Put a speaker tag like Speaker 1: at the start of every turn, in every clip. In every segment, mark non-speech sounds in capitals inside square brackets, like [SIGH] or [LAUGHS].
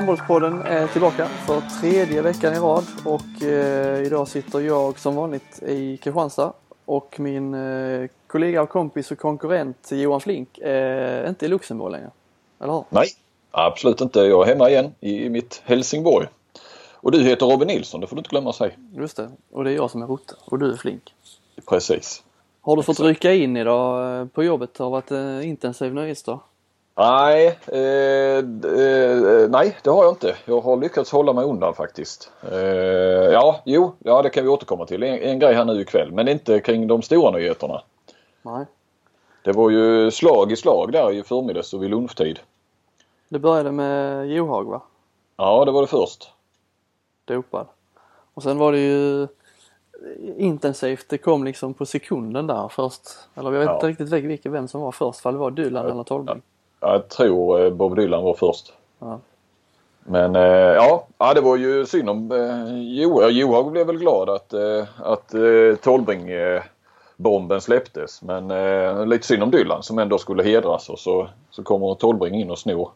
Speaker 1: Handbollspodden är tillbaka för tredje veckan i rad och eh, idag sitter jag som vanligt i Kristianstad och min eh, kollega och kompis och konkurrent Johan Flink är inte i Luxemburg längre. Eller hur?
Speaker 2: Nej, absolut inte. Jag är hemma igen i mitt Helsingborg. Och du heter Robin Nilsson, det får du inte glömma att säga.
Speaker 1: Just det, och det är jag som är Rotte och du är Flink.
Speaker 2: Precis.
Speaker 1: Har du fått Exakt. rycka in idag eh, på jobbet? Det har varit en intensiv nöjesdag?
Speaker 2: Nej, eh, eh, nej det har jag inte. Jag har lyckats hålla mig undan faktiskt. Eh, ja, jo, ja det kan vi återkomma till. En, en grej här nu ikväll men inte kring de stora nyheterna.
Speaker 1: Nej.
Speaker 2: Det var ju slag i slag där i förmiddags och vid lunchtid.
Speaker 1: Det började med Johag va?
Speaker 2: Ja, det var det först.
Speaker 1: Dopad. Och sen var det ju intensivt. Det kom liksom på sekunden där först. Eller jag vet ja. inte riktigt vem som var först. För det var Dylan ja. eller Tolbring.
Speaker 2: Jag tror eh, Bob Dylan var först. Ja. Men eh, ja, ja, det var ju synd om eh, jo, Johag blev väl glad att, eh, att eh, Tolbring eh, bomben släpptes. Men eh, lite synd om Dylan som ändå skulle hedras och så, så kommer Tolbring in och snor,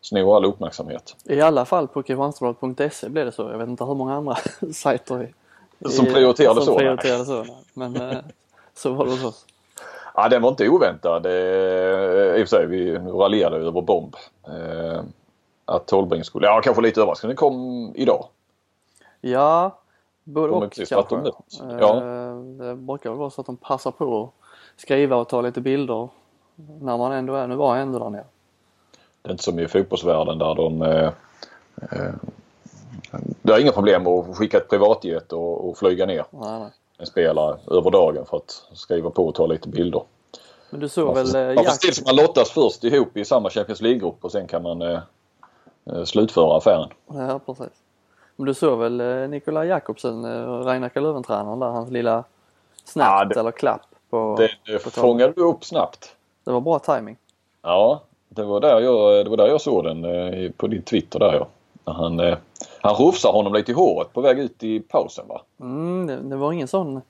Speaker 2: snor all uppmärksamhet.
Speaker 1: I alla fall på kristianstadsbladet.se blev det så. Jag vet inte hur många andra [LAUGHS] sajter
Speaker 2: i, som prioriterade
Speaker 1: som så. Prioriterade så men eh, så var det hos oss.
Speaker 2: Ja, den var inte oväntad. Eh, I och för sig, vi raljerade över bomb. Eh, att Tolbring skulle, ja kanske lite överraskande, den kom idag.
Speaker 1: Ja, både och kanske.
Speaker 2: De ja.
Speaker 1: Eh, det brukar väl vara så att de passar på att skriva och ta lite bilder när man ändå är, nu var jag ändå där nere.
Speaker 2: Det är inte som i fotbollsvärlden där de eh, det är inga problem att skicka ett privatjet och, och flyga ner.
Speaker 1: Nej, nej
Speaker 2: en spelare över dagen för att skriva på och ta lite bilder.
Speaker 1: Men du såg man väl...
Speaker 2: Man får se man lottas först ihop i samma Champions League-grupp och sen kan man eh, eh, slutföra affären.
Speaker 1: Ja, precis. Men du såg väl eh, Nikolaj Jakobsen, eh, Reinaka Löwen-tränaren där, hans lilla snabbt ja, det, eller klapp på...
Speaker 2: Det, det på fångade du upp snabbt.
Speaker 1: Det var bra timing.
Speaker 2: Ja, det var där jag, det var där jag såg den eh, på din Twitter där ja. Han, eh, han rufsar honom lite i håret på väg ut i pausen va?
Speaker 1: Mm, det, det var ingen sån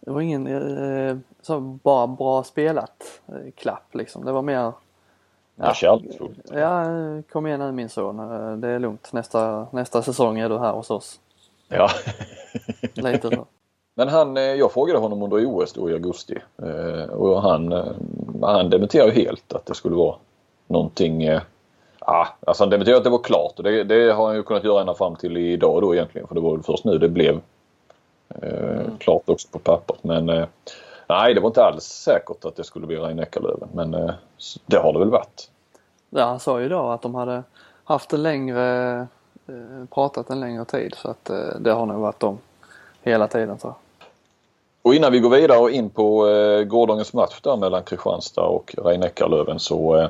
Speaker 1: det var ingen eh, så bara bra spelat eh, klapp liksom. Det var mer
Speaker 2: Ja, kärleksfullt.
Speaker 1: Ja, kom igen nu min son. Eh, det är lugnt. Nästa, nästa säsong är du här hos oss.
Speaker 2: Ja.
Speaker 1: Lite så.
Speaker 2: Men han, eh, jag frågade honom under OS då i augusti eh, och han, han dementerade helt att det skulle vara någonting Ja, alltså han dementerade att det var klart och det, det, har han ju kunnat göra ända fram till idag då egentligen för det var väl först nu det blev eh, mm. klart också på pappret. Men eh, nej, det var inte alls säkert att det skulle bli Rein Eckerlöven men eh, det har det väl varit.
Speaker 1: Ja, han sa ju idag att de hade haft en längre, eh, pratat en längre tid så att eh, det har nog varit de hela tiden så.
Speaker 2: Och innan vi går vidare och in på eh, gårdagens match där mellan Kristianstad och Rein Eckerlöven så eh,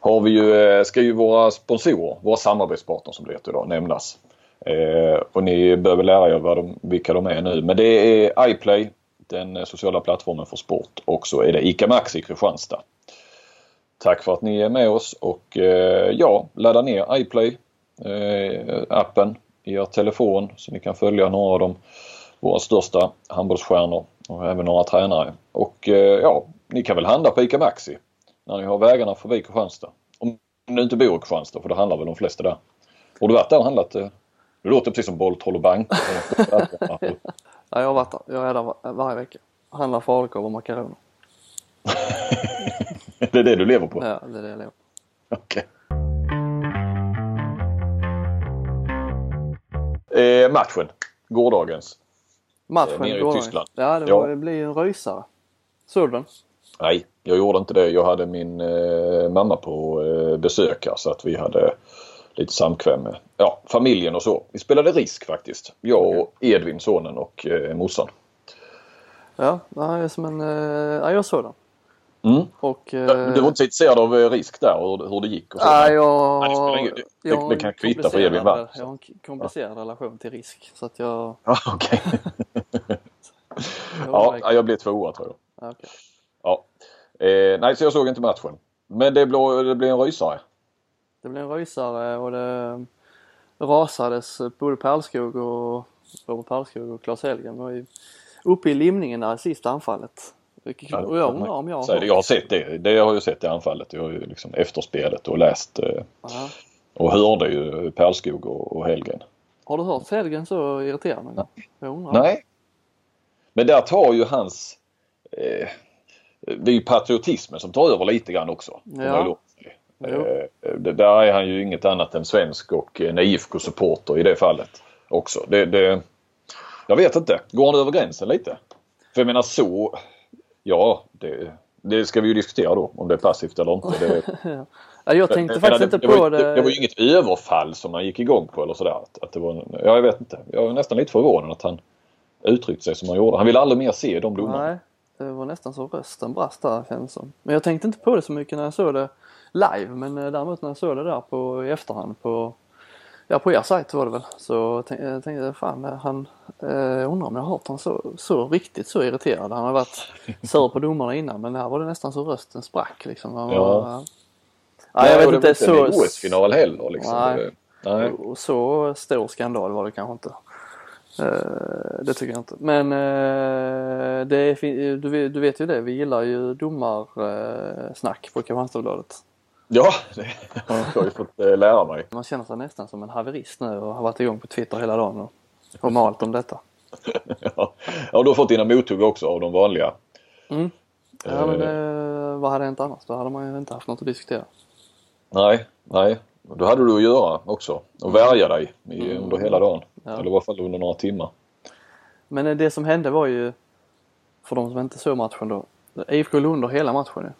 Speaker 2: har vi ju, eh, ska ju våra sponsorer, våra samarbetspartners som det heter idag, nämnas. Eh, och ni behöver lära er vad de, vilka de är nu. Men det är iPlay, den eh, sociala plattformen för sport och så är det ICA Maxi Kristianstad. Tack för att ni är med oss och eh, ja, ladda ner iPlay eh, appen i er telefon så ni kan följa några av de, våra största handbollsstjärnor och även några tränare. Och eh, ja, ni kan väl handla på ICA Maxi när ni har vägarna förbi Kristianstad. Om du inte bor i Kristianstad, för det handlar väl de flesta där. Har du varit där och handlat? Eh, det låter precis som Bolt håller bank. [LAUGHS]
Speaker 1: ja, jag har varit där. Jag är där varje vecka. Handlar falukorv och makaroner. [LAUGHS]
Speaker 2: det är det du lever på?
Speaker 1: Ja, det är det jag lever
Speaker 2: på. Okay. Eh, matchen. Gårdagens.
Speaker 1: Matchen eh, nere i Tyskland. Ja, det, var, ja. det blir en rysare. Såg du den?
Speaker 2: Nej, jag gjorde inte det. Jag hade min eh, mamma på eh, besök här så att vi hade lite samkväm med ja, familjen och så. Vi spelade Risk faktiskt. Jag och Edvin, sonen och eh, morsan.
Speaker 1: Ja, är som en... Eh, ja, jag såg den.
Speaker 2: Mm. Och, eh, du var inte så intresserad av eh, Risk där och hur det gick? Och så.
Speaker 1: Nej, jag, Nej,
Speaker 2: det, det, det, det kan kvitta för Edvin vann.
Speaker 1: Jag har en komplicerad ja. relation till Risk så att jag...
Speaker 2: Ja, okej. [LAUGHS] [LAUGHS] Okay. ja, jag blev tvåa tror
Speaker 1: jag. Okay.
Speaker 2: Eh, nej, så jag såg inte matchen. Men det blev, det blev en rysare.
Speaker 1: Det blev en rysare och det rasades både Perlskog och Robert Perlskog och Claes Helgen var ju uppe i limningen där i sista anfallet.
Speaker 2: Och jag undrar om jag har... Jag har sett det. Det har jag sett i anfallet. Jag har ju liksom efterspelet och läst eh, Och hörde ju Pärlskog och, Helgren.
Speaker 1: Har du hört Helgren så irriterande? Jag undrar.
Speaker 2: Nej. Men där tar ju hans... Eh, det är ju patriotismen som tar över lite grann också.
Speaker 1: Ja.
Speaker 2: Eh, det, där är han ju inget annat än svensk och en IFK-supporter i det fallet också. Det, det, jag vet inte. Går han över gränsen lite? För jag menar så... Ja, det, det ska vi ju diskutera då om det är passivt eller inte. Det, [LAUGHS]
Speaker 1: ja, jag tänkte
Speaker 2: men,
Speaker 1: faktiskt inte på
Speaker 2: var,
Speaker 1: det.
Speaker 2: Det var ju inget överfall som han gick igång på eller sådär. Att, att det var, ja, jag vet inte. Jag är nästan lite förvånad att han uttryckte sig som han gjorde. Han ville aldrig mer se de domarna.
Speaker 1: Nej, det var nästan så rösten brast där känns som. Men jag tänkte inte på det så mycket när jag såg det live. Men eh, däremot när jag såg det där på, i efterhand på Ja på er sajt var det väl. Så tänkte jag tänkte fan han eh, undrar om jag har hört honom så, så riktigt så irriterad. Han har varit [LAUGHS] sur på domarna innan men här var det nästan så rösten sprack liksom. Han var, ja. ja, jag vet inte så.
Speaker 2: OS-final heller liksom.
Speaker 1: Nej.
Speaker 2: Det- Nej.
Speaker 1: Och så stor skandal var det kanske inte. Eh, det tycker jag inte. Men eh, det är, fin- du, vet- du vet ju det, vi gillar ju domarsnack på Kristianstadsbladet.
Speaker 2: Ja, det [LAUGHS] har jag ju fått eh, lära mig.
Speaker 1: Man känner sig nästan som en haverist nu och har varit igång på Twitter hela dagen och, och malt om detta. [LAUGHS]
Speaker 2: Ja, och du har fått dina mothugg också av de vanliga.
Speaker 1: Mm. Ja men eh, vad hade hänt annars? Då hade man ju inte haft något att diskutera.
Speaker 2: Nej, nej. Då hade du att göra också. Och värja dig i, under hela dagen.
Speaker 1: Ja.
Speaker 2: Eller i alla fall under några timmar.
Speaker 1: Men eh, det som hände var ju, för de som inte såg matchen då, IFK Lund under hela matchen ju.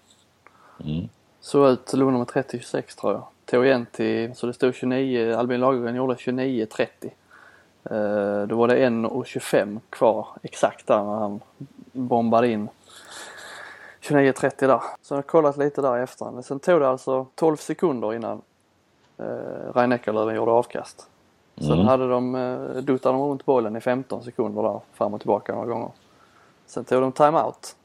Speaker 2: Mm.
Speaker 1: Såg ut Lund nummer 30-26 tror jag. Tog igen till, så det stod 29, Albin Lagergren gjorde 29-30. Eh, då var det 1.25 kvar exakt där när han bombade in 29.30 där. Så jag har kollat lite där i efterhand. Sen tog det alltså 12 sekunder innan eh, Rein Eckerlöven gjorde avkast. Sen
Speaker 2: Mm.
Speaker 1: hade de, eh, de runt bollen i 15 sekunder där fram och tillbaka några gånger. Sen tog de timeout.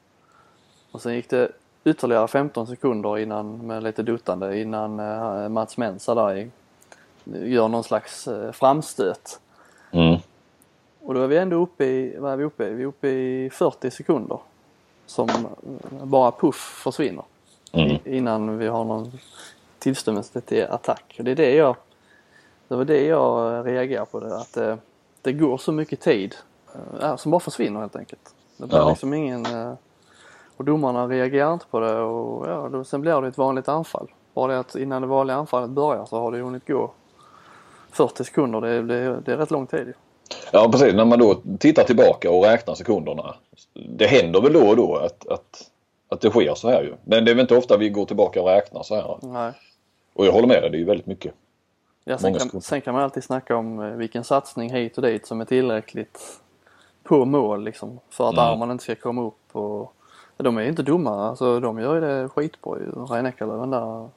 Speaker 1: Och sen gick det ytterligare 15 sekunder innan, med lite duttande, innan eh, Mats Mensa där i, gör någon slags eh, framstöt.
Speaker 2: Mm.
Speaker 1: Och då är vi ändå uppe i, vad är vi uppe i? Vi är uppe i 40 sekunder. Som eh, bara puff försvinner.
Speaker 2: Mm.
Speaker 1: I- Innan vi har någon tillstymmelse till attack. Och det är det jag, det var det jag eh, reagerar på det. Att det, det går så mycket tid eh, som bara försvinner helt enkelt. Det blir
Speaker 2: Ja.
Speaker 1: liksom ingen eh, och domarna reagerar inte på det och ja, då, sen blir det ett vanligt anfall. Bara det att innan det vanliga anfallet börjar så har det hunnit gå 40 sekunder. Det, är- det, det är rätt lång tid.
Speaker 2: Ja precis, när man då tittar tillbaka och räknar sekunderna. Det händer väl då och då att, att, att det sker så här ju. Men det är väl inte ofta vi går tillbaka och räknar så här.
Speaker 1: Nej.
Speaker 2: Och jag håller med dig, det är ju väldigt mycket.
Speaker 1: Ja, sen, kan, sen kan man alltid snacka om eh, vilken satsning hit och dit som är tillräckligt på mål liksom. För att
Speaker 2: Mm.
Speaker 1: armarna inte ska komma upp och de är ju inte dumma. Alltså de gör ju det skitbra ju. Rein Eckerlöf där.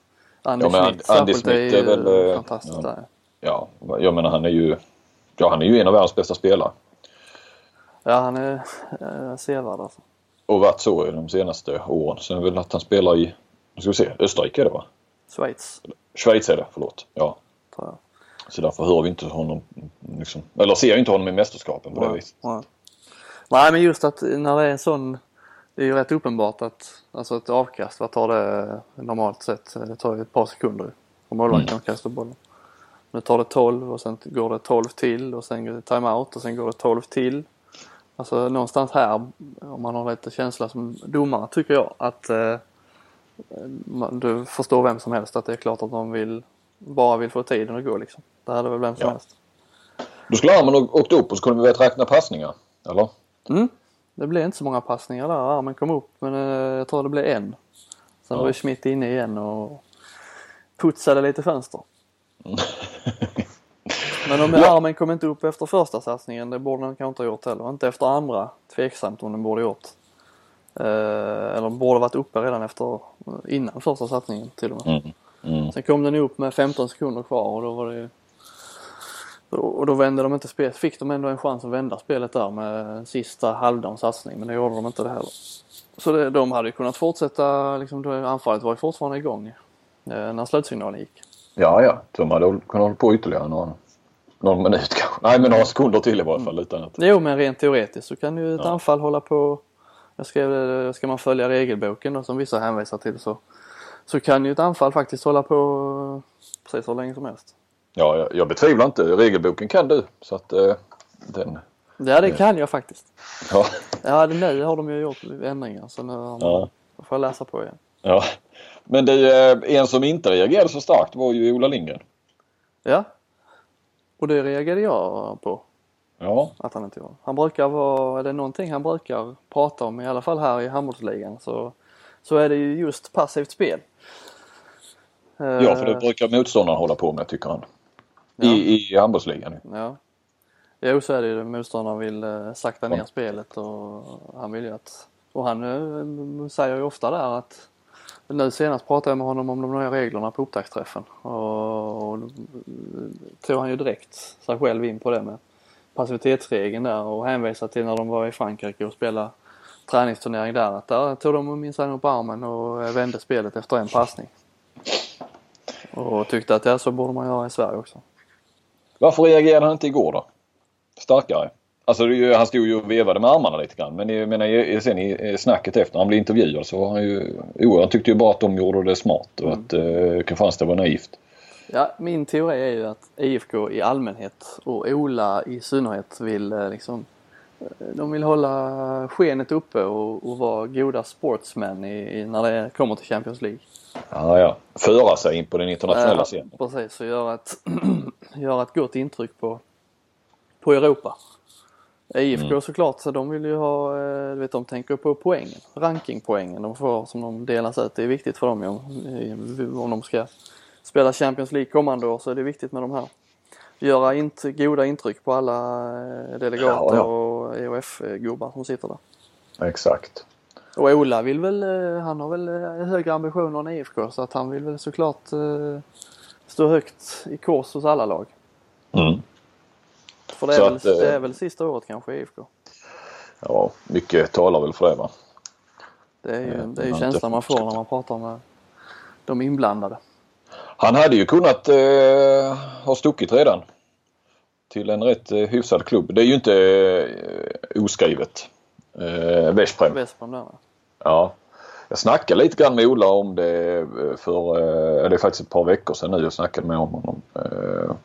Speaker 1: Andy
Speaker 2: Ja, men
Speaker 1: Schmidt
Speaker 2: Andy Schmidt
Speaker 1: är
Speaker 2: är väl, eh,
Speaker 1: fantastiskt
Speaker 2: ja.
Speaker 1: där.
Speaker 2: Ja, jag menar han är ju Ja, han är ju en av världens bästa spelare.
Speaker 1: Ja han är äh, sevärd alltså.
Speaker 2: Och varit så de senaste åren. Sen är väl att han spelar i, nu ska vi se, Österrike är det va?
Speaker 1: Schweiz
Speaker 2: Schweiz är det, förlåt. Ja.
Speaker 1: Tror jag.
Speaker 2: Så därför hör vi inte honom, liksom, eller ser vi inte honom i mästerskapen på det viset.
Speaker 1: nej. Nej men just att när det är en sån Det är ju rätt uppenbart att alltså ett avkast, vad tar det normalt sett? Det tar ju ett par sekunder. Om målvakten
Speaker 2: Mm.
Speaker 1: kastar bollen. Nu tar det 12 och sen går det 12 till och sen går det timeout och sen går det 12 till. Alltså någonstans här, om man har lite känsla som domare, tycker jag att eh, du förstår vem som helst att det är klart att de vill bara vill få tiden att gå liksom. Det hade väl vem som
Speaker 2: Ja.
Speaker 1: helst.
Speaker 2: Då skulle armen åkt upp och så kunde vi börjat räkna passningar. Eller?
Speaker 1: Mm. Det blev inte så många passningar där. Armen kom upp men eh, jag tror det blev en. Sen
Speaker 2: Ja.
Speaker 1: var ju Schmidt inne igen och putsade lite fönster. [LAUGHS] Men om
Speaker 2: Ja.
Speaker 1: armen kom inte upp efter första satsningen, det borde den kanske inte ha gjort heller. Inte efter andra, tveksamt om den borde gjort. Eh, eller borde varit uppe redan efter, innan första satsningen till och med.
Speaker 2: Mm. Mm.
Speaker 1: Sen kom den upp med 15 sekunder kvar och då var det ju och då vände de inte spelet. Fick de ändå en chans att vända spelet där med sista halvdan satsning men det gjorde de inte det heller. Så det, de hade ju kunnat fortsätta, liksom, anfallet var ju fortfarande igång eh, när slutsignalen gick.
Speaker 2: Ja, ja. De hade kunnat hålla på ytterligare någon, någon minut kanske. Nej, men några sekunder till i varje fall utan att...
Speaker 1: Jo men rent teoretiskt så kan ju ett
Speaker 2: Ja.
Speaker 1: anfall hålla på, jag skrev det, ska man följa regelboken då, som vissa hänvisar till så så kan ju ett anfall faktiskt hålla på precis hur länge som helst.
Speaker 2: Ja, jag, jag betvivlar inte. Regelboken kan du. Så att eh, den...
Speaker 1: Ja, det kan jag faktiskt.
Speaker 2: Ja.
Speaker 1: Ja, det, nu har de ju gjort ändringar så nu
Speaker 2: Ja.
Speaker 1: får jag läsa på igen.
Speaker 2: ja. Men det, eh, en som inte reagerade så starkt var ju Ola Lindgren.
Speaker 1: Ja. Och det reagerade jag på
Speaker 2: Ja,
Speaker 1: att han inte gjorde. Han brukar vara, är det någonting han brukar prata om i alla fall här i handbollsligan så, så är det ju just passivt spel.
Speaker 2: Ja för det
Speaker 1: Eh,
Speaker 2: brukar motståndaren hålla på med tycker han.
Speaker 1: Ja.
Speaker 2: I, i handbollsligan.
Speaker 1: Ja. Jo, så är det ju. Motståndaren vill eh, sakta ner
Speaker 2: Ja.
Speaker 1: spelet och han vill ju att... Och han eh, säger ju ofta där att... Nu senast pratade jag med honom om de nya reglerna på upptaktsträffen och, och tog han ju direkt sig själv in på det med passivitetsregeln där och hänvisade till när de var i Frankrike och spelade träningsturnering där att där tog de minsann upp armen och vände spelet efter en passning. Och tyckte att ja, så borde man göra i Sverige också.
Speaker 2: Varför reagerade han inte igår då? Starkare. Alltså han stod ju och vevade med armarna lite grann. Men jag menar sen i snacket efter han blev intervjuad så var han ju... Jo, han tyckte ju bara att de gjorde det smart och att eh, Kristianstad var naivt.
Speaker 1: Ja, min teori är ju att IFK i allmänhet och Ola i synnerhet vill eh, liksom eh, de vill hålla skenet uppe och, och vara goda sportsmän i, i, när det kommer till Champions League.
Speaker 2: Ja, ja. Föra sig in på den internationella
Speaker 1: Eh,
Speaker 2: scenen.
Speaker 1: Precis, och göra ett, [CLEARS THROAT] göra ett gott intryck på, på Europa. IFK
Speaker 2: Mm.
Speaker 1: såklart, så de vill ju ha, eh, du vet de tänker på poängen, rankingpoängen de får som de delas ut. Det är viktigt för dem ju. Om- om de ska spela Champions League kommande år så är det viktigt med de här. Göra int goda intryck på alla eh, delegater
Speaker 2: Ja, ja.
Speaker 1: och EOF-gubbar som sitter där.
Speaker 2: Exakt.
Speaker 1: Och Ola vill väl, eh, han har väl eh, högre ambitioner än IFK så att han vill väl såklart eh, stå högt i kurs hos alla lag.
Speaker 2: Mm.
Speaker 1: För det är, väl,
Speaker 2: att,
Speaker 1: det är väl sista året kanske i IFK.
Speaker 2: Ja, mycket talar väl för det va?
Speaker 1: Det är ju, det är ju känslan man får när man pratar med de inblandade.
Speaker 2: Han hade ju kunnat eh, ha stuckit redan. Till en rätt eh, hyfsad klubb. Det är ju inte eh, oskrivet. Eh, Veszprem.
Speaker 1: Vesprem där. va?
Speaker 2: Ja. Jag snackade lite grann med Ola om det eh, för, eh, det är faktiskt ett par veckor sedan nu jag snackade med om honom. Eh,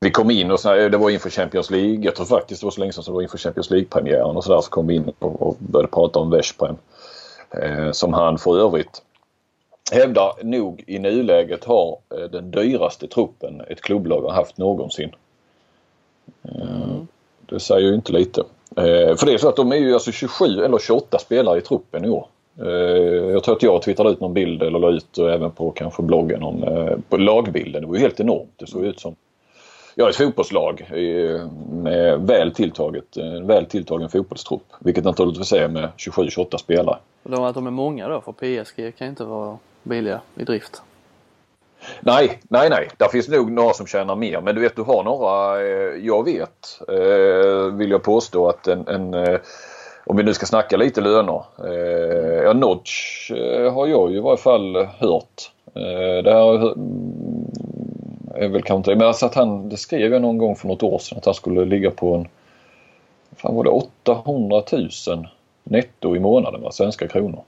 Speaker 2: vi kom in och snackade, det var inför Champions League. Jag tror faktiskt det var så länge sedan som det var inför Champions League-premiären och sådär. Så kom vi in och, började prata om Veszprem. Som han för övrigt hävdar nog i nuläget har den dyraste truppen ett klubblag har haft någonsin.
Speaker 1: Mm.
Speaker 2: Det säger ju inte lite. Eh, för det är så att de är ju alltså 27 eller 28 spelare i truppen i år. Eh, jag tror att jag twittrade ut någon bild eller la ut eh, även på kanske bloggen om eh, på lagbilden. Det var ju helt enormt. Det såg ut som ja, ett fotbollslag eh, med väl tilltaget, en väl tilltagen fotbollstrupp. Vilket naturligtvis är med 27-28 spelare.
Speaker 1: Och då att de är många då för PSG kan ju inte vara billiga i drift.
Speaker 2: Nej, nej, nej. Där finns nog några som tjänar mer. Men du vet, du har några. Eh, jag vet, eh, vill jag påstå att en, en eh, om vi nu ska snacka lite löner. Eh, ja, Notch har jag ju i varje fall hört. Det här mm, är väl kanske inte... Men alltså att han, det skrev jag någon gång för något år sedan att han skulle ligga på en... Fan var det 800 000 netto i månaden, va? svenska kronor.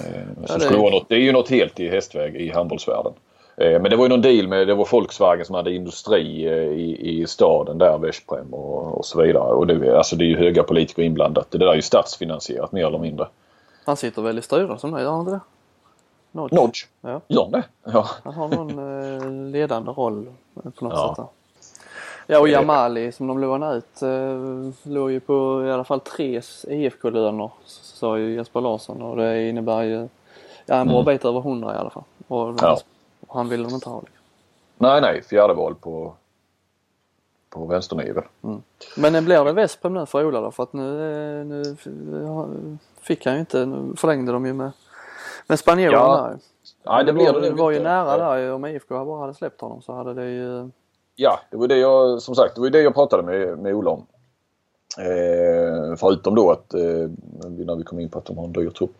Speaker 2: Eh,
Speaker 1: Ja, det
Speaker 2: skulle vara något, det är ju något helt i hästväg i handbollsvärlden. Eh, Men det var ju någon deal med, det var Volkswagen som hade industri eh, i, i staden där, Veszprem och, och så vidare. Och det, alltså det är ju höga politiker inblandat. Det där är ju statsfinansierat mer eller mindre.
Speaker 1: Han sitter väl i styrelsen nu, gör han inte det? Nodge.
Speaker 2: Nodge,
Speaker 1: Ja,
Speaker 2: gör han det? Ja.
Speaker 1: han har någon eh, ledande roll på något
Speaker 2: Ja.
Speaker 1: sätt där. Ja och Jamali som de lånade ut eh, låg ju på i alla fall tre IFK-löner sa ju Jesper Larsson och det innebär ju ja, en bra
Speaker 2: Mm.
Speaker 1: bit över 100 i alla fall. Och
Speaker 2: Ja.
Speaker 1: han vill de inte ha. Liksom.
Speaker 2: Nej, nej, fjärde val på, på vänsternivel.
Speaker 1: Men det blir det Vesprem nu för Ola då? För att nu, eh, nu fick han ju inte, nu förlängde de ju med, med spanjorerna
Speaker 2: Ja. Nej, det,
Speaker 1: det
Speaker 2: blir det
Speaker 1: det var ju nära där om IFK bara hade släppt honom så hade det ju
Speaker 2: Ja, det var det jag, som sagt, det var det jag pratade med, med Ola om. Eh, förutom då att, eh, när vi kom in på att de har en dyr trupp.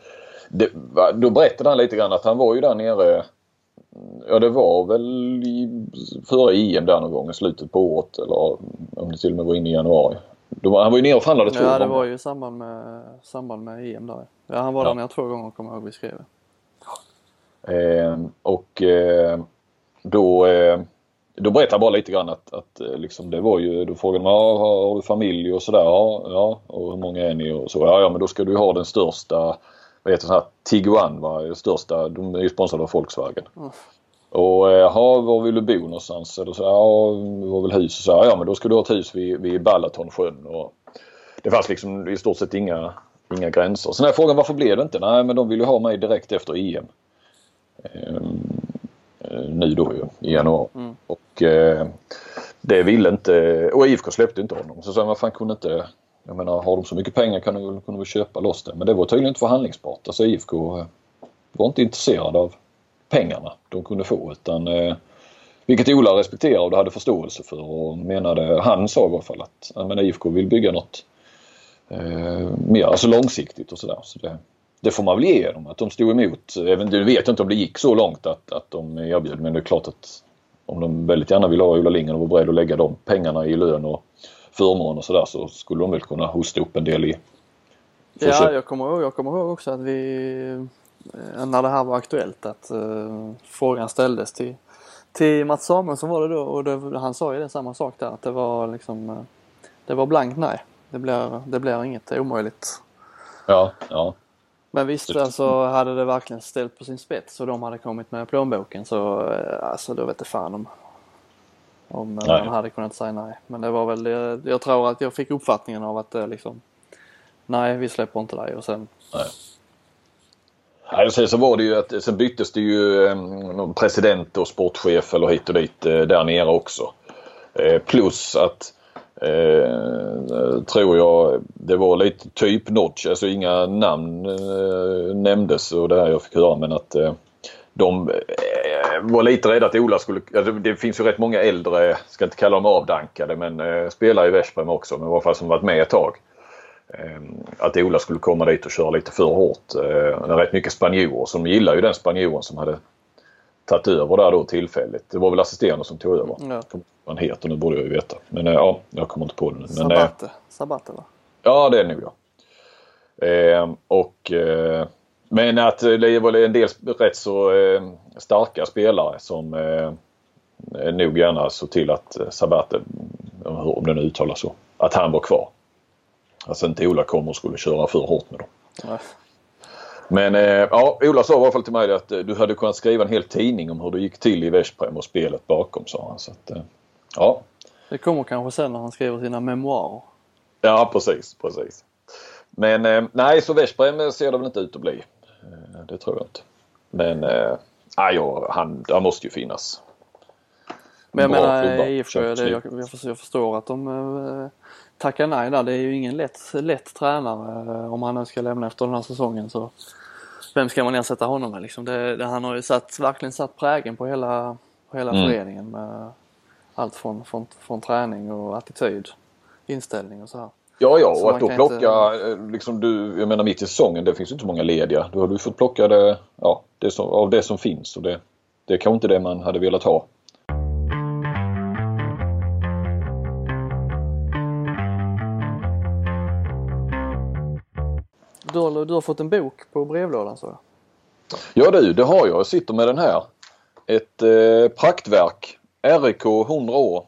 Speaker 2: Det, då berättade han lite grann att han var ju där nere, ja det var väl i, före EM där någon gång i slutet på året eller om det till och med var inne i januari. Var, han var ju nere och förhandlade två
Speaker 1: Ja det
Speaker 2: gånger.
Speaker 1: var ju i samband med, samband med EM där. Ja han var
Speaker 2: Ja.
Speaker 1: där nere två gånger kommer jag ihåg vi skrev.
Speaker 2: Eh, och eh, då, eh, då berättade jag bara lite grann att, att eh, liksom det var ju, då frågade man ja, har, har du familj och sådär? Ja, ja, och hur många är ni och så? Ja, ja men då ska du ha den största, vad heter det, här, Tiguan va? Den största, de är ju sponsrade av Volkswagen. Mm. Och jaha, var vill du bo någonstans? Eller så, ja, var väl hus? Och så, ja, men då ska du ha ett hus vid, vid Balatonsjön. Och det fanns liksom i stort sett inga, inga gränser. Så när jag frågade varför blev det inte? Nej, men de vill ju ha mig direkt efter EM. Ehm, eh, nu då ju, i januari. Mm. Och eh, det ville inte, och IFK släppte inte honom. Så jag, vad fan kunde inte, jag menar har de så mycket pengar kan de, kunde väl köpa loss det. Men det var tydligen inte förhandlingsbart. Alltså IFK eh, var inte intresserade av pengarna de kunde få utan eh, vilket Ola respekterade och hade förståelse för och menade, han sa i alla fall att men IFK vill bygga något eh, mer alltså långsiktigt och sådär. Så det, det får man väl ge dem att de stod emot. Även, du vet inte om det gick så långt att, att de erbjöd men det är klart att om de väldigt gärna vill ha Ola Lindgren och var beredda att lägga de pengarna i lön och förmån och sådär så skulle de väl kunna hosta upp en del i
Speaker 1: Ja, jag kommer, ihåg, jag kommer ihåg också att vi eh, när det här var aktuellt att uh, frågan ställdes till, till Mats Samuelsson var det då och det, han sa ju det samma sak där att det var liksom uh, det var blankt nej. Det blir, det blir inget, det är omöjligt.
Speaker 2: Ja, ja.
Speaker 1: Men visst, alltså hade det verkligen ställt på sin spets och de hade kommit med plånboken så alltså då vet jag fan om om man hade kunnat säga nej. Men det var väl, jag, jag tror att jag fick uppfattningen av att det liksom nej vi släpper inte dig och sen
Speaker 2: nej. Nej, sen så var det ju att sen byttes det ju eh, president och sportchef eller hit och dit eh, där nere också. Eh, plus att eh, tror jag det var lite typ notch, alltså inga namn eh, nämndes och det här jag fick höra men att eh, de eh, var lite rädda att Ola skulle, alltså det finns ju rätt många äldre, ska inte kalla dem avdankade men eh, spelar i Veszprem också men i alla fall som varit med ett tag. Eh, att Ola skulle komma dit och köra lite för hårt. Eh, det är rätt mycket spanjorer som gillar ju den spanjoren som hade tagit över där då tillfälligt. Det var väl assisterande som tog över. Ja. Vad han heter nu borde jag ju veta. Men ja, jag kommer inte på det nu.
Speaker 1: Sabate. Sabate va?
Speaker 2: Ja det är nog ja. Eh, och, eh, men att det var en del rätt så eh, starka spelare som eh, nog gärna såg till att Sabate, om det nu uttalas så, att han var kvar. Alltså inte Ola kom och skulle köra för hårt med dem. Nej. Men eh, ja, Ola sa i alla fall till mig att eh, du hade kunnat skriva en hel tidning om hur det gick till i Veszprem och spelet bakom sa han. Så att, eh, ja.
Speaker 1: Det kommer kanske sen när han skriver sina memoarer.
Speaker 2: Ja precis, precis. Men nej, så Veszprem ser det väl inte ut att bli. Det tror jag inte. Men ja, han, han måste ju finnas.
Speaker 1: Men jag menar IFK, jag, jag, jag förstår att de eh, tackar nej där. Det är ju ingen lätt, lätt tränare eh, om han nu ska lämna efter den här säsongen. Så vem ska man ersätta honom med liksom? Det, det, han har ju satt, verkligen satt prägen på hela, på hela mm. föreningen med allt från, från, från träning och attityd, inställning och så här.
Speaker 2: Ja, ja, och att då plocka, inte... Eh, liksom du, jag menar mitt i säsongen, det finns ju inte så många lediga. Då har du fått plocka det, ja, det som, av det som finns och det, det är kanske inte det man hade velat ha.
Speaker 1: Du har, du har fått en bok på brevlådan så?
Speaker 2: Ja du, det har jag. Jag sitter med den här. Ett eh, praktverk. RIK 100 år.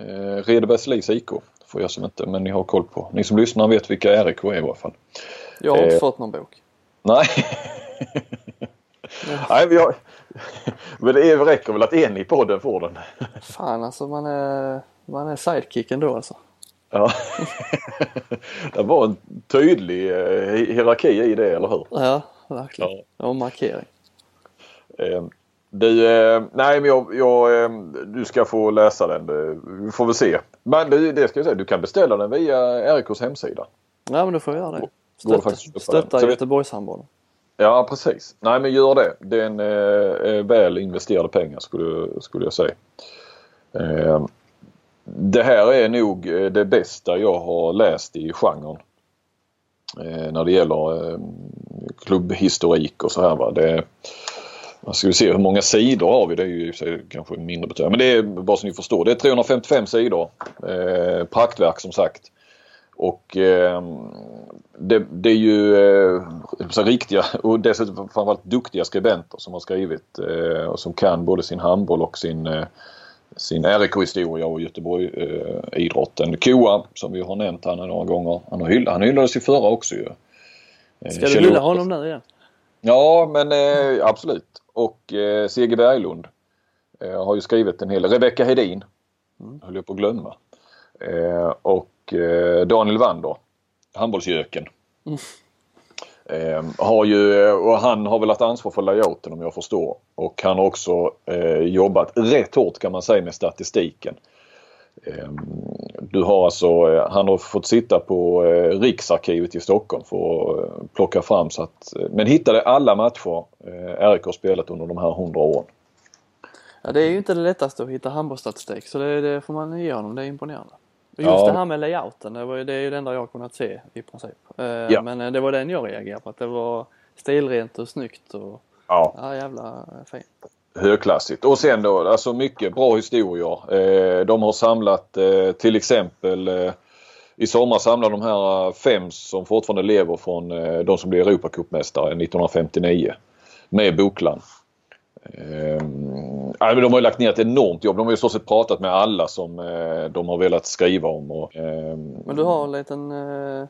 Speaker 2: Eh, Redebergslis IK. Får jag som inte, men ni har koll på. Ni som lyssnar vet vilka RIK är i alla fall.
Speaker 1: Jag har inte eh, fått någon bok.
Speaker 2: Nej. nej, vi har... Men det räcker väl att en i podden får den.
Speaker 1: Fan alltså man är, man är sidekick ändå alltså.
Speaker 2: Ja. [LAUGHS] det var en tydlig eh, hierarki i det, eller hur?
Speaker 1: Ja, verkligen. Ja. Det var markering.
Speaker 2: Eh, du, eh, nej men jag, jag, du ska få läsa den. Vi får väl se. Men det, det ska jag säga, du kan beställa den via RIKs hemsida.
Speaker 1: Ja men du får göra det. Stötta, stötta Göteborgshandbollen.
Speaker 2: Ja precis. Nej men gör det. Det är en eh, väl investerade pengar skulle, skulle jag säga. Det här är nog eh, det bästa jag har läst i genren. Eh, när det gäller eh, klubbhistorik och så här. Va? Det, man ska vi se hur många sidor har vi? Det är ju kanske mindre betydelse. Men det är bara så ni förstår. Det är 355 sidor. Eh, praktverk som sagt. Och eh, det, det, är ju eh, så riktiga [LAUGHS] och dessutom framförallt duktiga skribenter som har skrivit eh, och som kan både sin handboll och sin, eh, sin RIK-historia och Göteborg-idrotten. Eh, Koa som vi har nämnt han några gånger. Han, har hyll, han hyllades i förra också ju.
Speaker 1: Eh, Ska du hylla honom nu igen?
Speaker 2: Ja men eh, absolut. Och eh, C.G. Berglund eh, har ju skrivit en hel Rebecka Hedin. Mm. höll jag på att glömma. Eh, och eh, Daniel Wander, handbollsjöken. Mm. Eh, har ju, eh, och han har väl haft ansvar för layouten om jag förstår. Och han har också eh, jobbat rätt hårt kan man säga med statistiken. Eh, du har alltså, eh, han har fått sitta på eh, Riksarkivet i Stockholm för att eh, plocka fram så att, eh, men hittade alla matcher RIK har spelat under de här hundra åren.
Speaker 1: Ja, det är ju inte det lättaste att hitta handbollsstatistik så det, det får man ge honom, det är imponerande. Just ja. det här med layouten, det, var, det är ju det enda jag har kunnat se i princip. Eh, ja. Men eh, det var den jag reagerade på, att det var stilrent och snyggt och ja, ja jävla fint.
Speaker 2: Högklassigt. Och sen då, alltså mycket bra historier. Eh, de har samlat till exempel i sommar samlade de här fem som fortfarande lever från de som blev Europacupmästare 1959 med Bokland. Ehm, de har ju lagt ner ett enormt jobb. De har ju så sett pratat med alla som eh, de har velat skriva om. Och, eh,
Speaker 1: Men du har en liten, eh,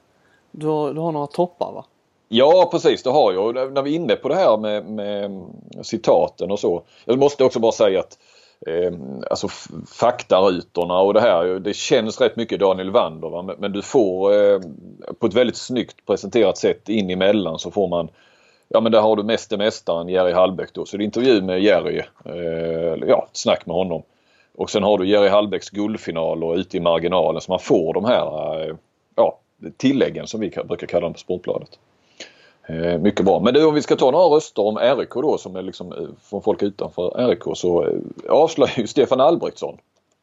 Speaker 1: du, har, du har några toppar va?
Speaker 2: Ja precis det har jag. Och när vi är inne på det här med, med citaten och så. Jag måste också bara säga att eh, alltså faktarutorna och det här. Det känns rätt mycket Daniel Wander va? Men, men du får eh, på ett väldigt snyggt presenterat sätt in emellan så får man Ja men där har du Mästermästaren Jerry Hallbäck då. Så det är intervju med Jerry. Eh, ja, ett snack med honom. Och sen har du Jerry Hallbäcks guldfinal och ute i marginalen så man får de här eh, ja, tilläggen som vi brukar kalla dem på Sportbladet. Eh, mycket bra. Men du om vi ska ta några röster om RIK då som är liksom eh, från folk utanför RIK så eh, avslöjar ju Stefan Albrektsson,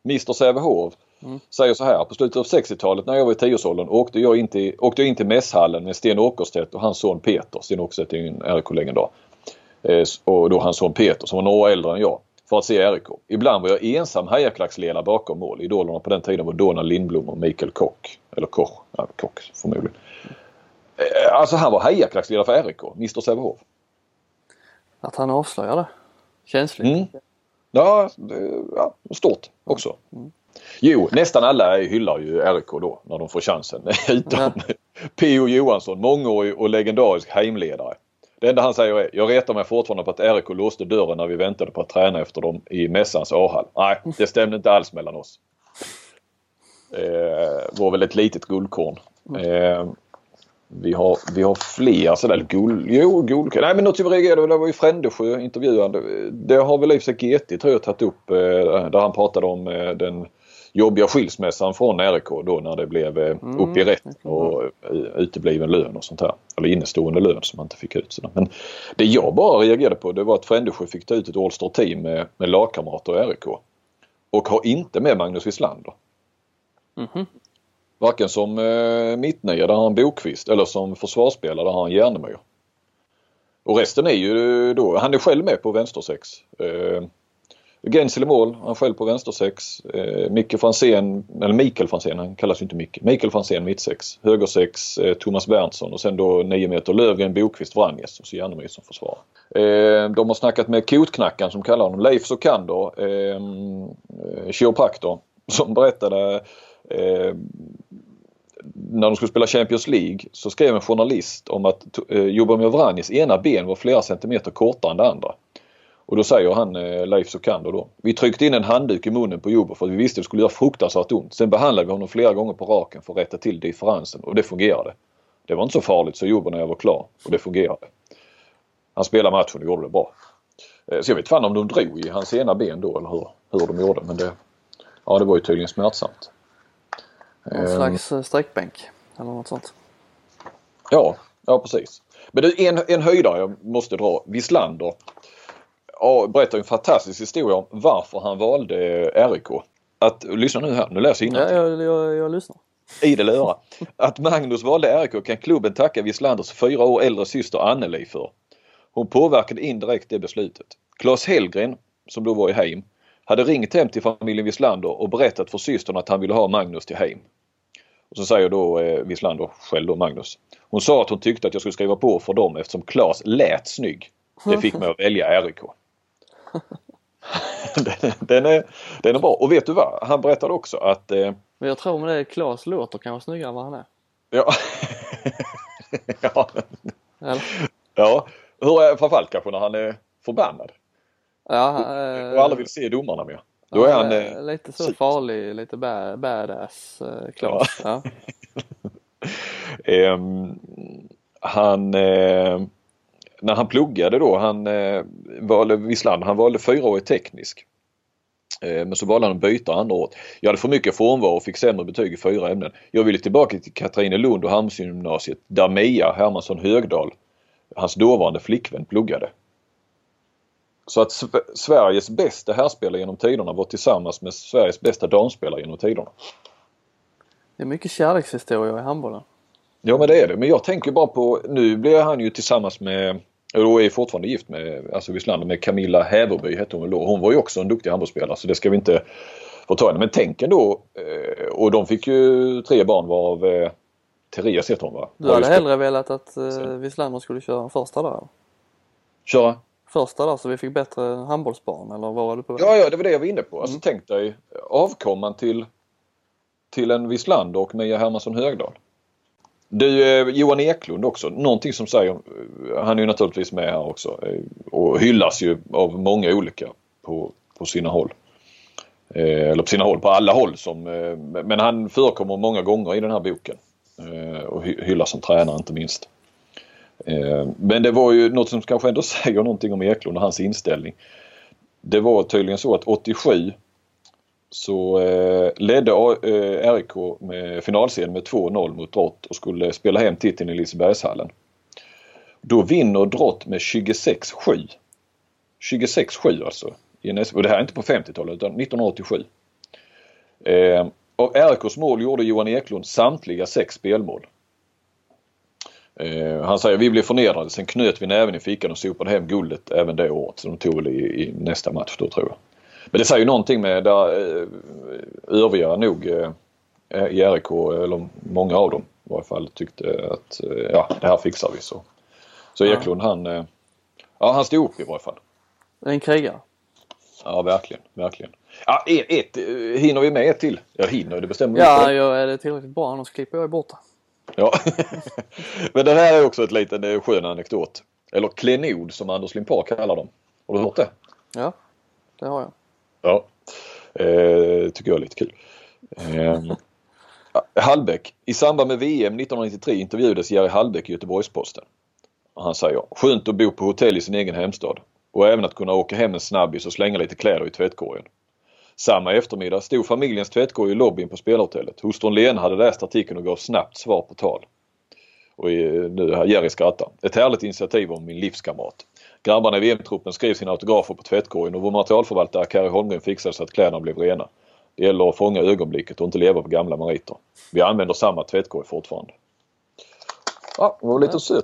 Speaker 2: Mr Sävehof, Mm. Säger så här, på slutet av 60-talet när jag var i tioårsåldern åkte jag in till, åkte jag in till mässhallen med Sten Åkerstedt och hans son Peter. Sten Åkerstedt är ju en RIK-legendar. Eh, och då hans son Peter som var några år äldre än jag. För att se RIK. Ibland var jag ensam hejarklacksledare bakom mål. Idolerna på den tiden var Donald Lindblom och Mikael Kock. Eller Koch, ja, Kock förmodligen. Eh, alltså han var hejarklacksledare för RIK, Mr Sävehof.
Speaker 1: Att han avslöjar det. Känsligt. Mm.
Speaker 2: Ja, det, ja, stort också. Mm. Jo, nästan alla hyllar ju RIK då när de får chansen. [LAUGHS] Utom ja. P.O. Johansson, mångårig och legendarisk heimledare. Det enda han säger är, jag retar mig fortfarande på att RIK låste dörren när vi väntade på att träna efter dem i mässans A-hall. Nej, det stämde inte alls mellan oss. Eh, var väl ett litet guldkorn. Eh, vi har, vi har fler sådär guld... Jo, guld... Nej men något vi reagerade det var ju Frändesjö intervjuande. Det har väl i och för sig GT tror jag tagit upp eh, där han pratade om eh, den jobbiga skilsmässan från RIK då när det blev eh, mm. upp i rätt och eh, utebliven lön och sånt här. Eller innestående lön som man inte fick ut. Men det jag bara reagerade på det var att Frändesjö fick ta ut ett All-Star team med, med lagkamrater i RIK. Och har inte med Magnus Wislander. Mm. Varken som eh, mittnia där har han Bokvist eller som försvarsspelare där har han Järnemyr. Och resten är ju då, han är själv med på vänstersex. Eh, Gensel i mål, han själv på vänstersex. Eh, Micke Franzén, eller Mikael Franzén, han kallas ju inte Micke. Mikael Franzén mittsex. Högersex eh, Thomas Berntsson och sen då 9 meter Lövgren, Bokvist, Vranjes och så Jannemyr som försvar. Eh, de har snackat med kotknackaren som kallar honom Leif Sokander, eh, eh kiropraktor, [LAUGHS] som berättade eh, när de skulle spela Champions League så skrev en journalist om att eh, Jobomir Vranjes ena ben var flera centimeter kortare än det andra. Och då säger han eh, Leif Sokander då. Vi tryckte in en handduk i munnen på Jobo för att vi visste att det skulle göra fruktansvärt ont. Sen behandlade vi honom flera gånger på raken för att rätta till differensen och det fungerade. Det var inte så farligt så Jobo när jag var klar och det fungerade. Han spelade matchen och gjorde det bra. Eh, så jag vet fan om de drog i hans ena ben då eller hur, hur de gjorde men det, ja, det var ju tydligen smärtsamt.
Speaker 1: Någon um, slags eh, sträckbänk eller något sånt.
Speaker 2: Ja, ja precis. Men är en, en höjdare jag måste dra. Wislander ja, berättar en fantastisk historia om varför han valde RIK. Att, lyssna nu här, nu läser jag
Speaker 1: Ja, jag, jag, jag lyssnar.
Speaker 2: Idel öra. Att Magnus valde RIK kan klubben tacka Wislanders fyra år äldre syster Anneli för. Hon påverkade indirekt det beslutet. Claes Hellgren, som då var i Heim, hade ringt hem till familjen Wislander och berättat för systern att han ville ha Magnus till Heim. Och så säger då eh, Wislander själv då, Magnus. Hon sa att hon tyckte att jag skulle skriva på för dem eftersom Klas lät snygg. Det fick mig att välja RIK. Den, [LAUGHS] den, är, den är bra. Och vet du vad? Han berättade också att... Eh,
Speaker 1: Men jag tror med det Klas låter kan vara snyggare än vad han är.
Speaker 2: ja. [LAUGHS] ja.
Speaker 1: Eller?
Speaker 2: ja. Hur är framförallt kanske när han är förbannad
Speaker 1: Ja,
Speaker 2: och aldrig vill se domarna mer. Då är han... Eh,
Speaker 1: lite så farlig, lite ba- badass eh, Klas. Ja. [LAUGHS]
Speaker 2: Ehm, han, eh, när han pluggade då, han eh, valde Wislander, han valde fyraårig teknisk. Eh, men så valde han att byta andra året. Jag hade för mycket frånvaro och fick sämre betyg i fyra ämnen. Jag ville tillbaka till Katrinelund och Halmstadgymnasiet där Mia Hermansson Högdahl, hans dåvarande flickvän, pluggade. Så att Sve- Sveriges bästa herrspelare genom tiderna var tillsammans med Sveriges bästa damspelare genom tiderna.
Speaker 1: Det är mycket kärlekshistorier i handbollen.
Speaker 2: Ja men det är det. Men jag tänker bara på, nu blir han ju tillsammans med, och är fortfarande gift med, alltså Wislander med Camilla Häverby hette hon då. Hon var ju också en duktig handbollsspelare så det ska vi inte förta henne. Men tänk ändå, eh, och de fick ju tre barn varav eh, Therese heter hon va?
Speaker 1: Du hade hellre velat att eh. Wislander skulle köra första där?
Speaker 2: Köra?
Speaker 1: Första där så vi fick bättre handbollsbarn eller vad var du på väg?
Speaker 2: Ja, ja, det var det jag var inne på. Alltså
Speaker 1: Mm.
Speaker 2: tänk dig avkomman till, till en Wislander och Mia Hermansson Högdahl. Du, eh, Johan Eklund också, någonting som säger, eh, han är ju naturligtvis med här också eh, och hyllas ju av många olika på, på sina håll. Eh, eller på sina håll, på alla håll som, eh, men han förekommer många gånger i den här boken. Eh, och hyllas som tränare inte minst. Eh, men det var ju något som kanske ändå [LAUGHS] säger någonting om Eklund och hans inställning. Det var tydligen så att 87 så eh, ledde eh, RIK med finalserien med 2-0 mot Drott och skulle spela hem titeln i Lisebergshallen. Då vinner Drott med 26-7. 26-7 alltså. Och det här är inte på 50-talet utan 1987. Eh, av RIKs mål gjorde Johan Eklund samtliga sex spelmål. Eh, han säger vi blev förnedrade, sen knöt vi näven i fickan och sopade hem guldet även det året. Så de tog väl i, i nästa match då tror jag. Men det säger ju någonting med där eh, övriga nog eh, i RIK, eller många av dem i varje fall, tyckte att eh, ja, det här fixar vi. Så, så
Speaker 1: Ja.
Speaker 2: Eklund han, eh, ja, han stod upp i varje fall.
Speaker 1: En krigare.
Speaker 2: Ja verkligen, verkligen. Ja, ett, ett, eh, hinner vi med ett till? Ja hinner, det bestämmer vi
Speaker 1: Ja,
Speaker 2: själv.
Speaker 1: jag är det tillräckligt bra annars klipper jag bort det.
Speaker 2: Ja. [LAUGHS] Men det här är också ett liten eh, skön anekdot. Eller klenod som Anders Limpar kallar dem. Har du hört det?
Speaker 1: Ja, det har jag.
Speaker 2: Ja. Eh, tycker jag är lite kul. Eh, Hallbäck. I samband med VM 1993 intervjuades Jerry Hallbäck i Göteborgs-Posten. Han säger skönt att bo på hotell i sin egen hemstad och även att kunna åka hem en snabbis och slänga lite kläder i tvättkorgen. Samma eftermiddag stod familjens tvättkorg i lobbyn på spelhotellet. Hustrun Lena hade läst artikeln och gav snabbt svar på tal. Och nu här, Jerry skrattar. Ett härligt initiativ om min livskamrat. Grabbarna i VM-truppen skrev sina autografer på tvättkorgen och vår materialförvaltare Kari Holmgren fixade så att kläderna blev rena. Det gäller att fånga ögonblicket och inte leva på gamla meriter. Vi använder samma tvättkorg fortfarande. Ja, det var lite söt.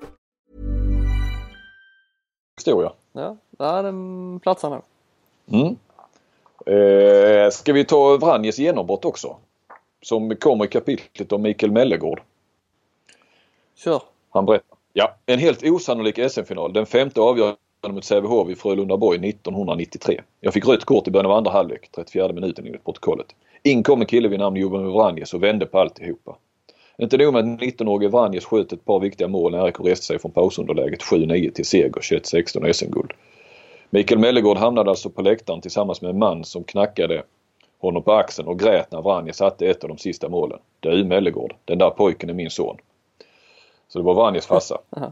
Speaker 2: Historia.
Speaker 1: Ja, ja den platsar nog.
Speaker 2: Mm. Eh, ska vi ta Vranjes genombrott också? Som kommer i kapitlet om Mikael Mellegård.
Speaker 1: Kör.
Speaker 2: Han berättar. Ja, en helt osannolik SM-final. Den femte avgörande mot Sävehof i Frölundaborg 1993. Jag fick rött kort i början av andra halvlek, 34 minuten enligt protokollet. In kom en kille vid namn Johan Vranjes och vände på alltihopa. Inte nog med att 19-årige Vranjes sköt ett par viktiga mål när RIK reste sig från pausunderläget 7-9 till seger 21-16 och SM-guld. Mikael Mellegård hamnade alltså på läktaren tillsammans med en man som knackade honom på axeln och grät när Vranjes satte ett av de sista målen. Du Mellegård, den där pojken är min son. Så det var Vranjes farsa. [LAUGHS]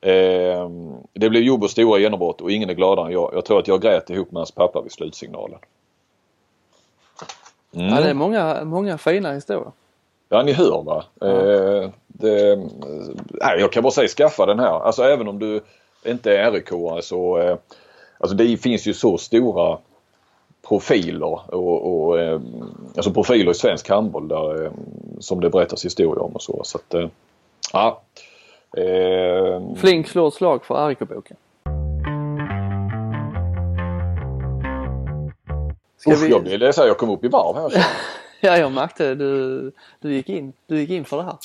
Speaker 2: Eh, det blev Jobos stora genombrott och ingen är gladare än jag. Jag tror att jag grät ihop med hans pappa vid slutsignalen. Mm.
Speaker 1: Ja, det är många, många fina historier.
Speaker 2: Ja, ni hör va. Eh, det, nej, jag kan bara säga skaffa den här. Alltså även om du inte är RIK så eh, alltså det finns ju så stora profiler och, och eh, alltså profiler i svensk handboll där, som det berättas historier om och så. så att, ja. Eh,
Speaker 1: Flink slår slag för RIK-boken.
Speaker 2: Usch,
Speaker 1: vi-
Speaker 2: jag, blev, här, jag kom upp i varv här. [LAUGHS] [LAUGHS]
Speaker 1: Ja, jag märkte det. Du, du, gick in, du gick in för det här.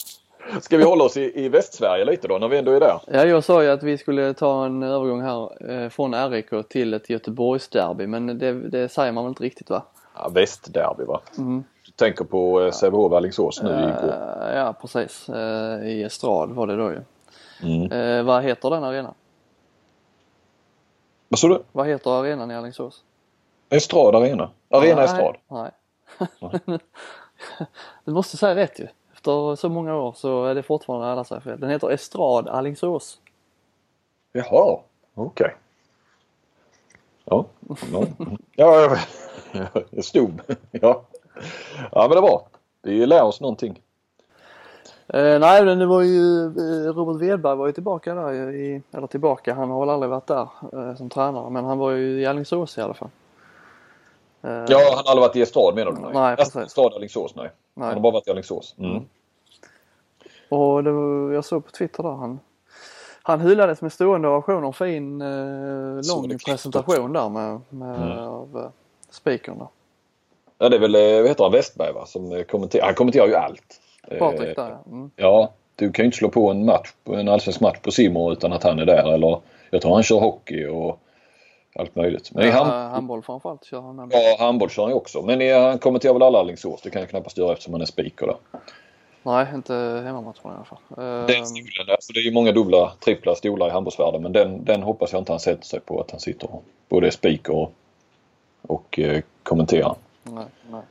Speaker 2: Ska vi hålla oss i, i Västsverige lite då när vi ändå är där?
Speaker 1: Ja, jag sa ju att vi skulle ta en övergång här eh, från RIK till ett Göteborgsderby men det, det säger man väl inte riktigt va?
Speaker 2: Ja, Västderby va? Du tänker på eh, Sävehof Alingsås nu igår.
Speaker 1: Eh, ja, precis. Eh, I Estrad var det då ju.
Speaker 2: Mm.
Speaker 1: Eh, vad heter den arenan?
Speaker 2: Vad sa du?
Speaker 1: Vad heter arenan i Alingsås?
Speaker 2: Estrad Arena? Arena
Speaker 1: Nej,
Speaker 2: Estrad?
Speaker 1: Nej. Du måste säga rätt ju. Efter så många år så är det fortfarande alla säger fel. Den heter Estrad Alingsås.
Speaker 2: Jaha, okej. Ja, ja, ja, ja, jag stod. Ja. ja, men det var. Vi lär oss någonting.
Speaker 1: Eh, nej, men det var ju eh, Robert Wedberg var ju tillbaka där i, eller tillbaka, han har väl aldrig varit där eh, som tränare men han var ju i Alingsås i alla fall. Eh,
Speaker 2: Ja, han har aldrig varit i Estrad menar du?
Speaker 1: Nej, precis.
Speaker 2: Estrad Alingsås, nej.
Speaker 1: Nej.
Speaker 2: Han har bara varit i Alingsås. Mm.
Speaker 1: Och det var, jag såg på Twitter där han han hyllades med stående ovationer och fin eh, lång presentation där med, med
Speaker 2: Mm.
Speaker 1: av eh, där.
Speaker 2: Ja, det är väl, eh, vad heter han, Westberg va? Som eh, kommenterar. Han kommenterar ju allt.
Speaker 1: Patrik där ja. Mm.
Speaker 2: Ja, du kan ju inte slå på en match, en allsvensk match på Simon utan att han är där. Eller jag tror han kör hockey och allt möjligt. Men
Speaker 1: Ja,
Speaker 2: hand,
Speaker 1: handboll framförallt kör han
Speaker 2: ja, handboll kör han ju också. Men i, han kommenterar väl alla Alingsås. Det kan jag knappast göra eftersom han är speaker där.
Speaker 1: Nej, inte hemmamatcherna i alla fall. Eh,
Speaker 2: Den stolen, alltså det är ju många dubbla, trippla stolar i handbollsvärlden men den, den hoppas jag inte han sätter sig på att han sitter och både är speaker och, och eh, kommenterar.
Speaker 1: nej, nej.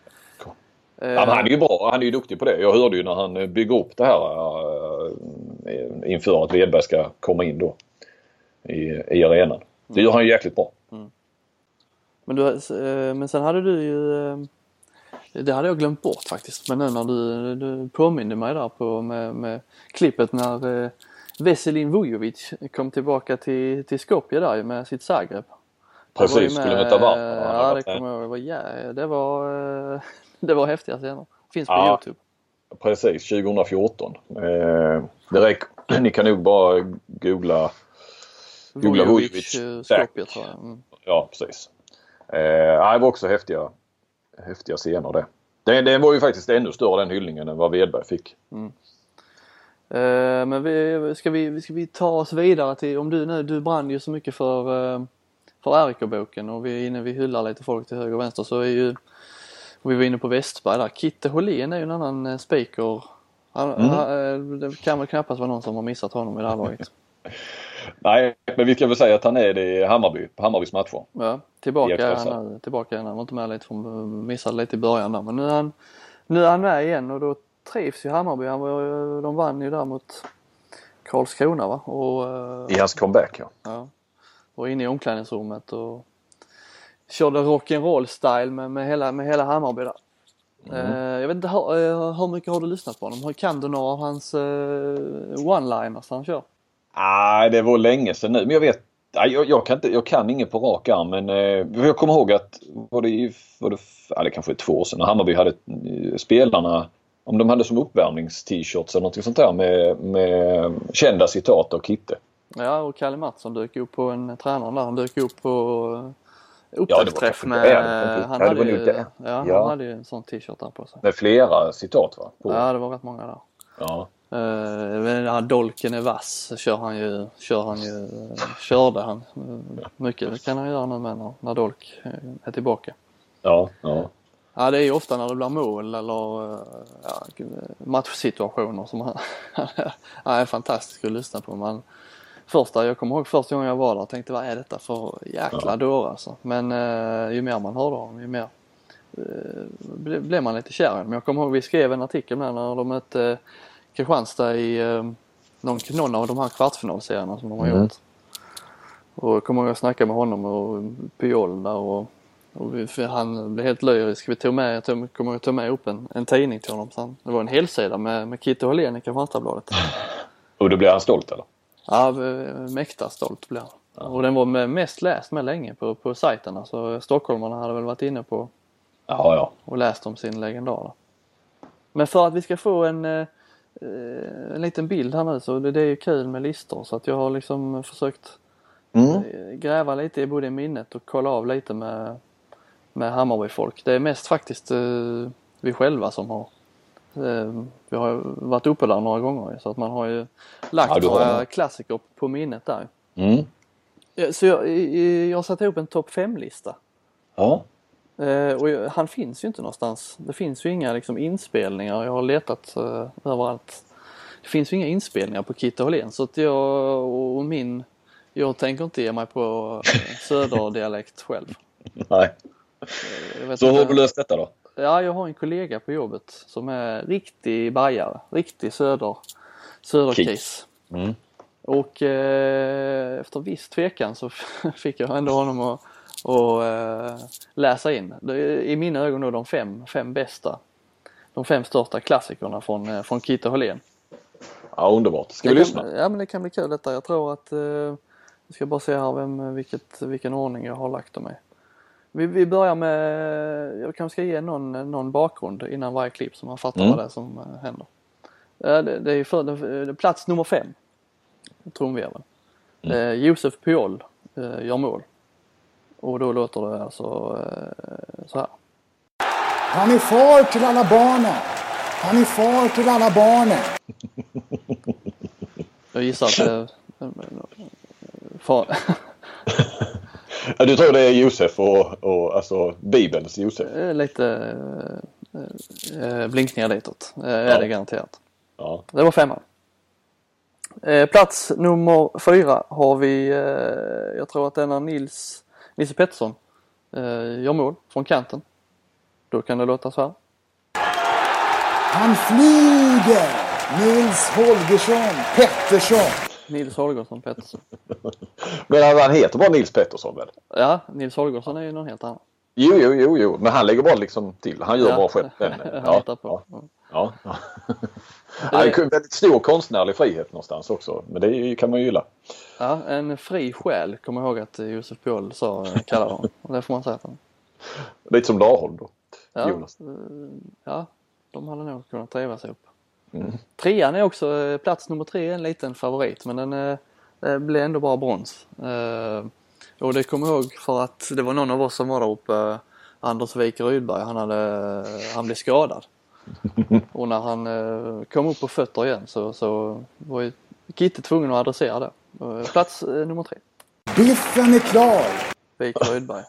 Speaker 1: Eh,
Speaker 2: Ja, han är ju bra, han är ju duktig på det. Jag hörde ju när han eh, bygger upp det här eh, inför att Wedberg ska komma in då i, i arenan. Det gör han ju jäkligt bra.
Speaker 1: Men, du, eh, men sen hade du ju, eh, det hade jag glömt bort faktiskt, men nu när du, du påminde mig där på med, med klippet när eh, Veselin Vujovic kom tillbaka till, till Skopje där med sitt Zagreb.
Speaker 2: Precis, skulle möta Han
Speaker 1: Ja, det kommer jag ihåg. Ja, det var, [LAUGHS] det var häftiga scener. Finns på
Speaker 2: Ja.
Speaker 1: Youtube.
Speaker 2: Precis, 2014. Eh, det räcker. [CLEARS THROAT] Ni kan nog bara googla Googla
Speaker 1: Vujovic. Skopje tror jag. Mm.
Speaker 2: Ja, precis. Eh, det var också häftiga, häftiga scener det. det. Det var ju faktiskt ännu större den hyllningen än vad Wedberg fick.
Speaker 1: Eh, men vi, ska, vi, ska vi ta oss vidare till, om du nu, du brann ju så mycket för, eh, för RIK-boken och vi är inne, vi hyllar lite folk till höger och vänster så är ju, och vi var inne på Westberg där, Kitte Hållén är ju en annan eh, speaker. Han,
Speaker 2: Mm.
Speaker 1: han, eh, det kan väl knappast vara någon som har missat honom i det här laget. [LAUGHS]
Speaker 2: Nej, men vi kan väl säga att han är det i Hammarby, på Hammarbys matcher.
Speaker 1: Ja, tillbaka är han nu, tillbaka är han, han var inte med lite från, missade lite i början där men nu är han, nu är han med igen och då trivs ju Hammarby. Han var, de vann ju där mot Karlskrona va? Och, eh,
Speaker 2: I hans comeback ja.
Speaker 1: Ja. Och inne i omklädningsrummet och körde rock'n'roll style med, med, hela, med hela Hammarby där. Eh, jag vet inte, hur, eh, hur mycket har du lyssnat på honom? Hur Kan du några av hans one-liners han kör?
Speaker 2: Nej, det var länge sedan nu. Men jag vet jag, jag, kan inte, jag kan inget på rak arm men eh, jag kommer ihåg att var det, var det, ja, det kanske är två år sedan när Hammarby hade eh, spelarna om de hade som uppvärmnings-t-shirts eller något sånt där med, med kända citat av Kitte.
Speaker 1: Ja, och Kalle Mattsson dök upp på en tränare där. Han dök upp på upptaktsträff
Speaker 2: kanske
Speaker 1: med...
Speaker 2: det. Det var
Speaker 1: han hade ju, ja,
Speaker 2: Ja.
Speaker 1: han hade ju en sån t-shirt där på sig.
Speaker 2: Med flera citat va? På.
Speaker 1: Ja, det var rätt många där.
Speaker 2: Ja.
Speaker 1: Uh, här dolken är vass kör han ju, kör han ju, körde han. Mycket kan han göra nu med när, när dolk är tillbaka.
Speaker 2: Ja, ja.
Speaker 1: Ja det är ju ofta när det blir mål eller ja, matchsituationer som han, [LAUGHS] han är fantastisk att lyssna på. Man, första, jag kommer ihåg första gången jag var där och tänkte vad är detta för jäkla dåre alltså. Men eh, ju mer man hörde om ju mer eh, ble- blev man lite kär. Men jag kommer ihåg vi skrev en artikel med när de mötte eh, Kristianstad i eh, någon, någon av de här kvartsfinalserierna som de har
Speaker 2: Mm.
Speaker 1: gjort. Och jag kommer ihåg att jag snackade med honom och Piol där och Och vi, han blev helt lyrisk. Vi tog med, tog, kommer att ta med upp en, en tidning till honom. Han, det var en helsida med, med Kitty Hållén i Kristianstadsbladet. [LAUGHS]
Speaker 2: Och då blir han stolt eller?
Speaker 1: Ja, mäkta stolt blev han. Och den var mest läst med länge på, på sajten. Alltså stockholmarna hade väl varit inne på
Speaker 2: Ja, ja.
Speaker 1: och läst om sin legendar. Men för att vi ska få en, eh, en liten bild här nu så det, det är ju kul med listor så att jag har liksom försökt
Speaker 2: Mm.
Speaker 1: eh, gräva lite i både minnet och kolla av lite med, med Hammarby-folk. Det är mest faktiskt eh, vi själva som har eh, vi har varit uppe där några gånger så att man har ju lagt
Speaker 2: Ja,
Speaker 1: några klassiker på minnet där.
Speaker 2: Mm.
Speaker 1: Så jag, jag har satt ihop en topp 5-lista.
Speaker 2: Ja.
Speaker 1: Eh, och jag- han finns ju inte någonstans. Det finns ju inga liksom, inspelningar. Jag har letat eh, överallt. Det finns ju inga inspelningar på Kitte Hållén så att jag och min jag tänker inte ge mig på eh, söderdialekt själv. [LAUGHS]
Speaker 2: Nej.
Speaker 1: Vet
Speaker 2: Så hur har du löst detta då?
Speaker 1: Ja, jag har en kollega på jobbet som är riktig bajare. Riktig söder, söderkis.
Speaker 2: Mm.
Speaker 1: Och eh, efter viss tvekan så [LAUGHS] fick jag ändå honom att, att eh, läsa in. Det är I mina ögon då de fem, fem bästa. De fem största klassikerna från, eh, från Kitte Hållén.
Speaker 2: Ja, underbart. Ska vi
Speaker 1: Det
Speaker 2: lyssna?
Speaker 1: kan, ja men det kan bli kul detta. Jag tror att, eh, jag ska bara se här vem, vilket, vilken ordning jag har lagt dem i. Vi, vi börjar med, jag kanske ska ge någon, någon bakgrund innan varje klipp så man fattar
Speaker 2: Mm.
Speaker 1: vad det är som eh, händer. Eh, det, det är för, det, plats nummer fem. Trumvirveln.
Speaker 2: Mm.
Speaker 1: Eh, Josef Pujol eh, gör mål. Och då låter det alltså eh, så här.
Speaker 3: Han är far till alla barnen. Han är far till alla barnen. [LAUGHS]
Speaker 1: Jag gissar att det far, [LAUGHS]
Speaker 2: Ja, du tror det är Josef och, och alltså Bibelns Josef?
Speaker 1: Lite eh, eh, blinkningar ditåt. Eh, är det garanterat.
Speaker 2: Ja.
Speaker 1: Det var femman. Eh, plats nummer fyra har vi, eh, jag tror att den är Nils, Nisse Pettersson eh, gör mål från kanten. Då kan det låta så här.
Speaker 3: Han flyger. Nils Holgersson Pettersson.
Speaker 1: Nils Holgersson Pettersson.
Speaker 2: Men han heter bara Nils Pettersson väl?
Speaker 1: Ja, Nils Holgersson är ju någon helt annan.
Speaker 2: Jo, jo, jo, jo. Men han lägger bara liksom till. Han gör
Speaker 1: Ja.
Speaker 2: bara själv. [LAUGHS]
Speaker 1: Hittar på.
Speaker 2: Ja, ja. ja. Han är en väldigt stor konstnärlig frihet någonstans också. Men det kan man ju gilla.
Speaker 1: Ja, en fri själ kommer jag ihåg att Josef Paul sa, kallade honom. Och [LAUGHS] det får man säga att han
Speaker 2: Lite som Larholm då.
Speaker 1: Ja,
Speaker 2: Jonas.
Speaker 1: eh, ja, de hade nog kunnat trivas ihop.
Speaker 2: Mm.
Speaker 1: Trean är också, eh, plats nummer tre är en liten favorit men den eh, eh, blev ändå bara brons. Eh, och det kommer jag ihåg för att det var någon av oss som var där uppe, Anders Wijk Rydberg, han, hade, han blev skadad. [LAUGHS] och när han eh, kom upp på fötter igen så, så var ju Kitte tvungen att adressera det. Eh, Plats eh, nummer tre,
Speaker 3: Biffen är klar.
Speaker 1: Wijk Rydberg.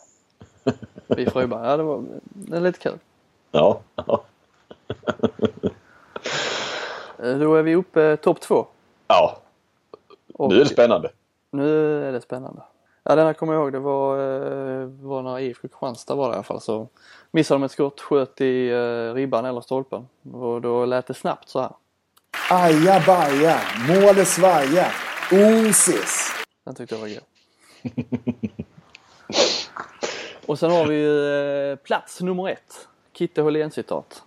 Speaker 1: [LAUGHS] Wijk Rydberg, ja det var det är lite kul.
Speaker 2: Ja. ja. [LAUGHS]
Speaker 1: Då är vi uppe topp två.
Speaker 2: ja.
Speaker 1: Och
Speaker 2: Nu är det spännande.
Speaker 1: nu är det spännande. Ja, den här kommer jag ihåg. Det var, eh, var när IFK Kristianstad var det i alla fall. Så missade de ett skott, sköt i eh, ribban eller stolpen. Och då lät det snabbt så här.
Speaker 3: Aja baja. Målet svaja. Osis.
Speaker 1: Den tyckte jag var god. [LAUGHS] Och sen har vi ju eh, plats nummer ett. Kitte Hållén-citat.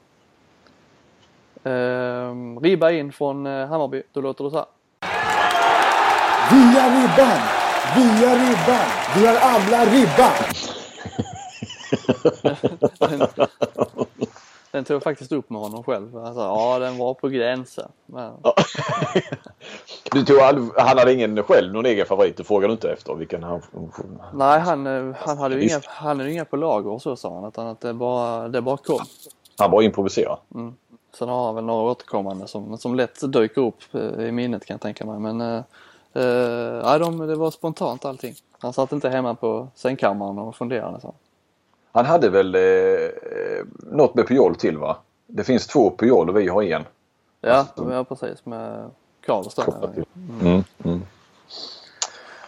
Speaker 1: Ehm, ribba in från Hammarby. Då låter det så här.
Speaker 3: Via ribban. Via ribban. Vi har alla ribban. [LAUGHS]
Speaker 1: Den tog jag faktiskt upp med honom själv. Alltså, ja, den var på gränsen. Men, [LAUGHS]
Speaker 2: Du tog all, han hade ingen själv någon egen favorit. Du frågade inte efter vilken han...
Speaker 1: Nej, han, eh, han hade ju inga, han hade inga på lager och så sa han. Utan att det bara, det bara kom.
Speaker 2: Han bara improviserade.
Speaker 1: Sen har han väl några återkommande som, som lätt dyker upp eh, i minnet kan jag tänka mig. Men eh, eh, nej, de, det var spontant allting. Han satt inte hemma på sängkammaren och funderade. Så.
Speaker 2: Han hade väl eh, något med Pujol till va? Det finns två Pujol och vi har en.
Speaker 1: Ja, ja precis med Karlstad.
Speaker 2: Till. Mm. Mm.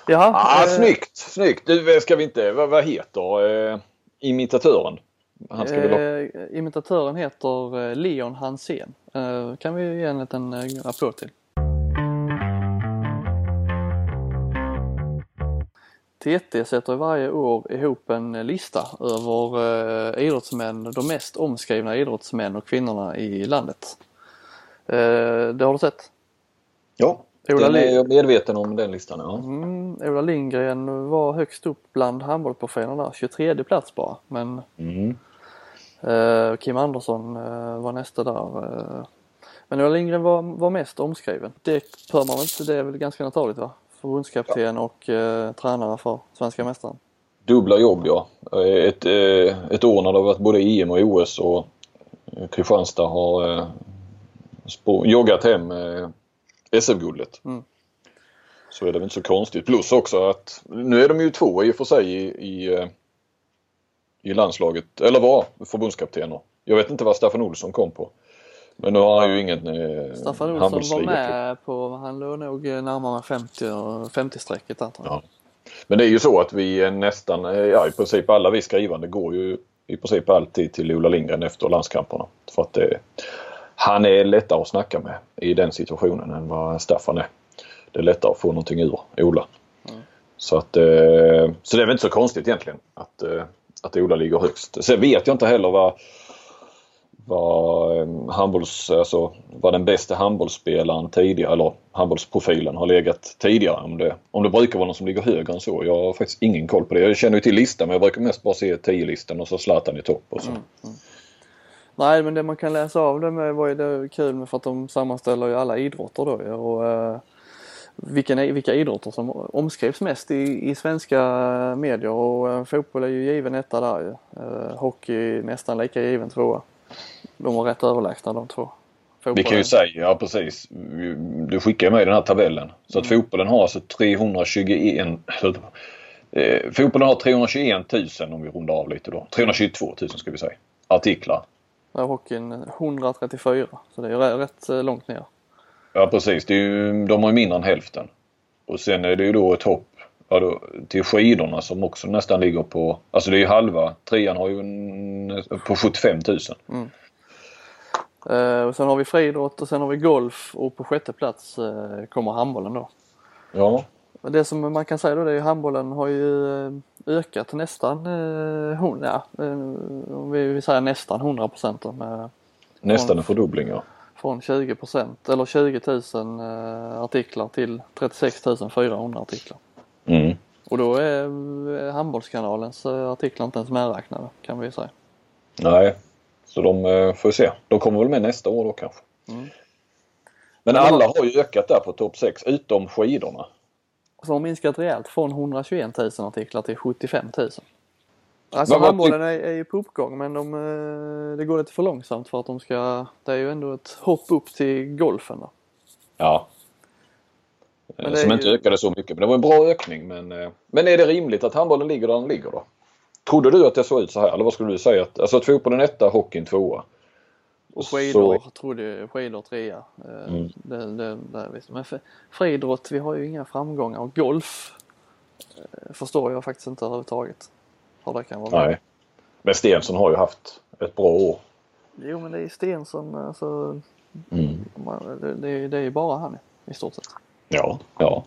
Speaker 1: Jaha,
Speaker 2: Ah,
Speaker 1: eh,
Speaker 2: snyggt! Snyggt! Du, ska vi inte... Vad, vad heter eh, imitatören? Han ska
Speaker 1: eh, imitatören heter eh, Leon Hansén. Eh, kan vi ge en liten eh, applåd till. TT sätter varje år ihop en lista över eh, idrottsmän, de mest omskrivna idrottsmän och kvinnorna i landet. Eh, det har du sett?
Speaker 2: Ja,
Speaker 1: Ola
Speaker 2: är jag medveten om den listan. Ja.
Speaker 1: Mm, Ola Lindgren var högst upp bland handbollsprofilerna där, 23 plats bara. Men
Speaker 2: Mm.
Speaker 1: eh, Kim Andersson eh, var nästa där. Eh. Men Ola Lindgren var, var mest omskriven. Det bör man väl inte, det är väl ganska naturligt va? Förbundskapten och eh, tränare för svenska mästaren.
Speaker 2: Dubbla jobb ja. Ett, eh, ett år när det har varit både EM och OS och Kristianstad har eh, joggat hem eh, SM-guldet.
Speaker 1: Mm.
Speaker 2: Så är det väl inte så konstigt. Plus också att nu är de ju två i och för sig i, i, eh, i landslaget, eller var förbundskaptener. Jag vet inte vad Staffan Olsson kom på. Men nu har han ju ingen eh,
Speaker 1: Staffan Olsson var med på, han låg nog eh, närmare 50 och 50-strecket där tror jag.
Speaker 2: Ja. Men det är ju så att vi nästan, eh, ja i princip alla vi skrivande går ju i princip alltid till Ola Lindgren efter landskamperna. För att det, han är lättare att snacka med i den situationen än vad Staffan är. Det är lättare att få någonting ur Ola. Så att, eh, så det är väl inte så konstigt egentligen att, eh, att Ola ligger högst. Sen vet jag inte heller vad vad, eh, handbolls, alltså, var den bästa handbollsspelaren tidigare, eller handbollsprofilen har legat tidigare. Om det, om det brukar vara någon som ligger högre än så. Jag har faktiskt ingen koll på det. Jag känner ju till listan men jag brukar mest bara se 10-listan och så Zlatan i topp. Och så. Mm, mm.
Speaker 1: Nej men det man kan läsa av det med var ju det kul med för att de sammanställer ju alla idrotter då ju, och eh, vilken, vilka idrotter som omskrivs mest i, i svenska eh, medier och eh, fotboll är ju given etta där ju. Eh, hockey nästan lika given tvåa. De var rätt överlägsna de två.
Speaker 2: Vi kan ju
Speaker 1: Fotbollen-
Speaker 2: säga, ja precis. Du skickar mig den här tabellen. Så att fotbollen har alltså 321 eh, Fotbollen har 321 000 om vi rundar av lite då. 322 000 ska vi säga. Artiklar.
Speaker 1: Är hockeyn 134 så det är rätt eh, långt ner.
Speaker 2: Ja precis, det är ju, de har ju mindre än hälften. Och sen är det ju då ett hopp ja, då, till skidorna som också nästan ligger på, alltså det är ju halva. Trean har ju en, på 75 000.
Speaker 1: Eh, och sen har vi friidrott och sen har vi golf och på sjätte plats eh, kommer handbollen då.
Speaker 2: Ja,
Speaker 1: Det som man kan säga då det är ju handbollen har ju eh, ökat nästan, eh, hon, ja, eh, om vi säger nästan 100 procent
Speaker 2: nästan en fördubbling ja.
Speaker 1: från 20 procent eller 20 000 eh, artiklar till 36 400 artiklar.
Speaker 2: Mm.
Speaker 1: Och då är eh, handbollskanalens eh, artiklar inte ens medräknade kan vi säga.
Speaker 2: Nej, så de eh, får se. De kommer väl med nästa år då kanske.
Speaker 1: Mm.
Speaker 2: Men alla har ju ökat där på topp 6 utom skidorna.
Speaker 1: Så har minskat rejält från 121 000 artiklar till 75 000. Alltså handbollen är, är ju på uppgång men de, eh, det går lite för långsamt för att de ska, det är ju ändå ett hopp upp till golfen då.
Speaker 2: Ja.
Speaker 1: Men
Speaker 2: Eh, Som inte
Speaker 1: ju-
Speaker 2: ökade så mycket. Men det var en bra ökning. Men, men är det rimligt att handbollen ligger där den ligger då? Trodde du att det såg ut så här? Eller vad skulle du säga? Att, alltså att fotbollen etta, hockeyn tvåa.
Speaker 1: Och
Speaker 2: Så-
Speaker 1: skidor trodde jag, skidor trea. Eh,
Speaker 2: Mm.
Speaker 1: Det, det, det visst. Men för, friidrott, vi har ju inga framgångar. Och golf eh, förstår jag faktiskt inte överhuvudtaget. Hur det kan vara. med.
Speaker 2: Nej. Men Stensson har ju haft ett bra år.
Speaker 1: Jo men det är Stensson, alltså,
Speaker 2: Mm.
Speaker 1: det, det, det är ju bara han i stort sett.
Speaker 2: Ja. ja.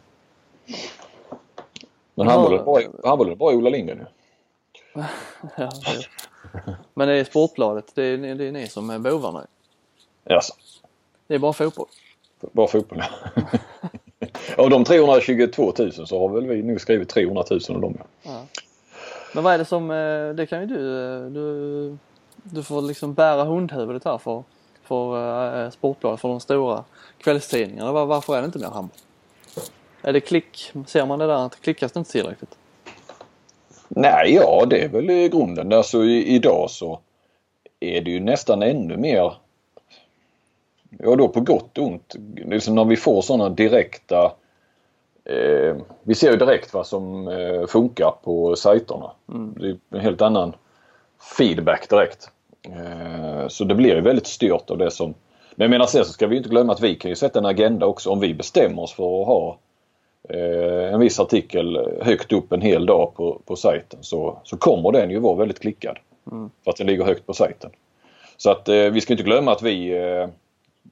Speaker 2: Men handbollen bra, handbollen i Ola Lindgren ju.
Speaker 1: Ja, det, men det är Sportbladet, det är, det är ni som är bovarna.
Speaker 2: Alltså,
Speaker 1: Det är bara fotboll.
Speaker 2: bara fotboll ja. Av de 322 000 så har väl vi nu skrivit 300 000 av dem. Ja.
Speaker 1: Men vad är det som, eh, det kan ju du, eh, du, du får liksom bära hundhuvudet här för, för eh, Sportbladet, för de stora kvällstidningarna. Var, varför är det inte mer handboll? Är det klick, ser man det där att klickas det inte tillräckligt?
Speaker 2: Nej, ja det är väl i grunden. Alltså i, idag så är det ju nästan ännu mer Ja då på gott och ont. Liksom när vi får sådana direkta eh, Vi ser ju direkt vad som eh, funkar på sajterna. Det är en helt annan feedback direkt. Eh, så det blir ju väldigt styrt av det som Men jag menar sen så ska vi inte glömma att vi kan ju sätta en agenda också om vi bestämmer oss för att ha en viss artikel högt upp en hel dag på, på sajten så, så kommer den ju vara väldigt klickad. För att den ligger högt på sajten. Så att eh, vi ska inte glömma att vi, eh,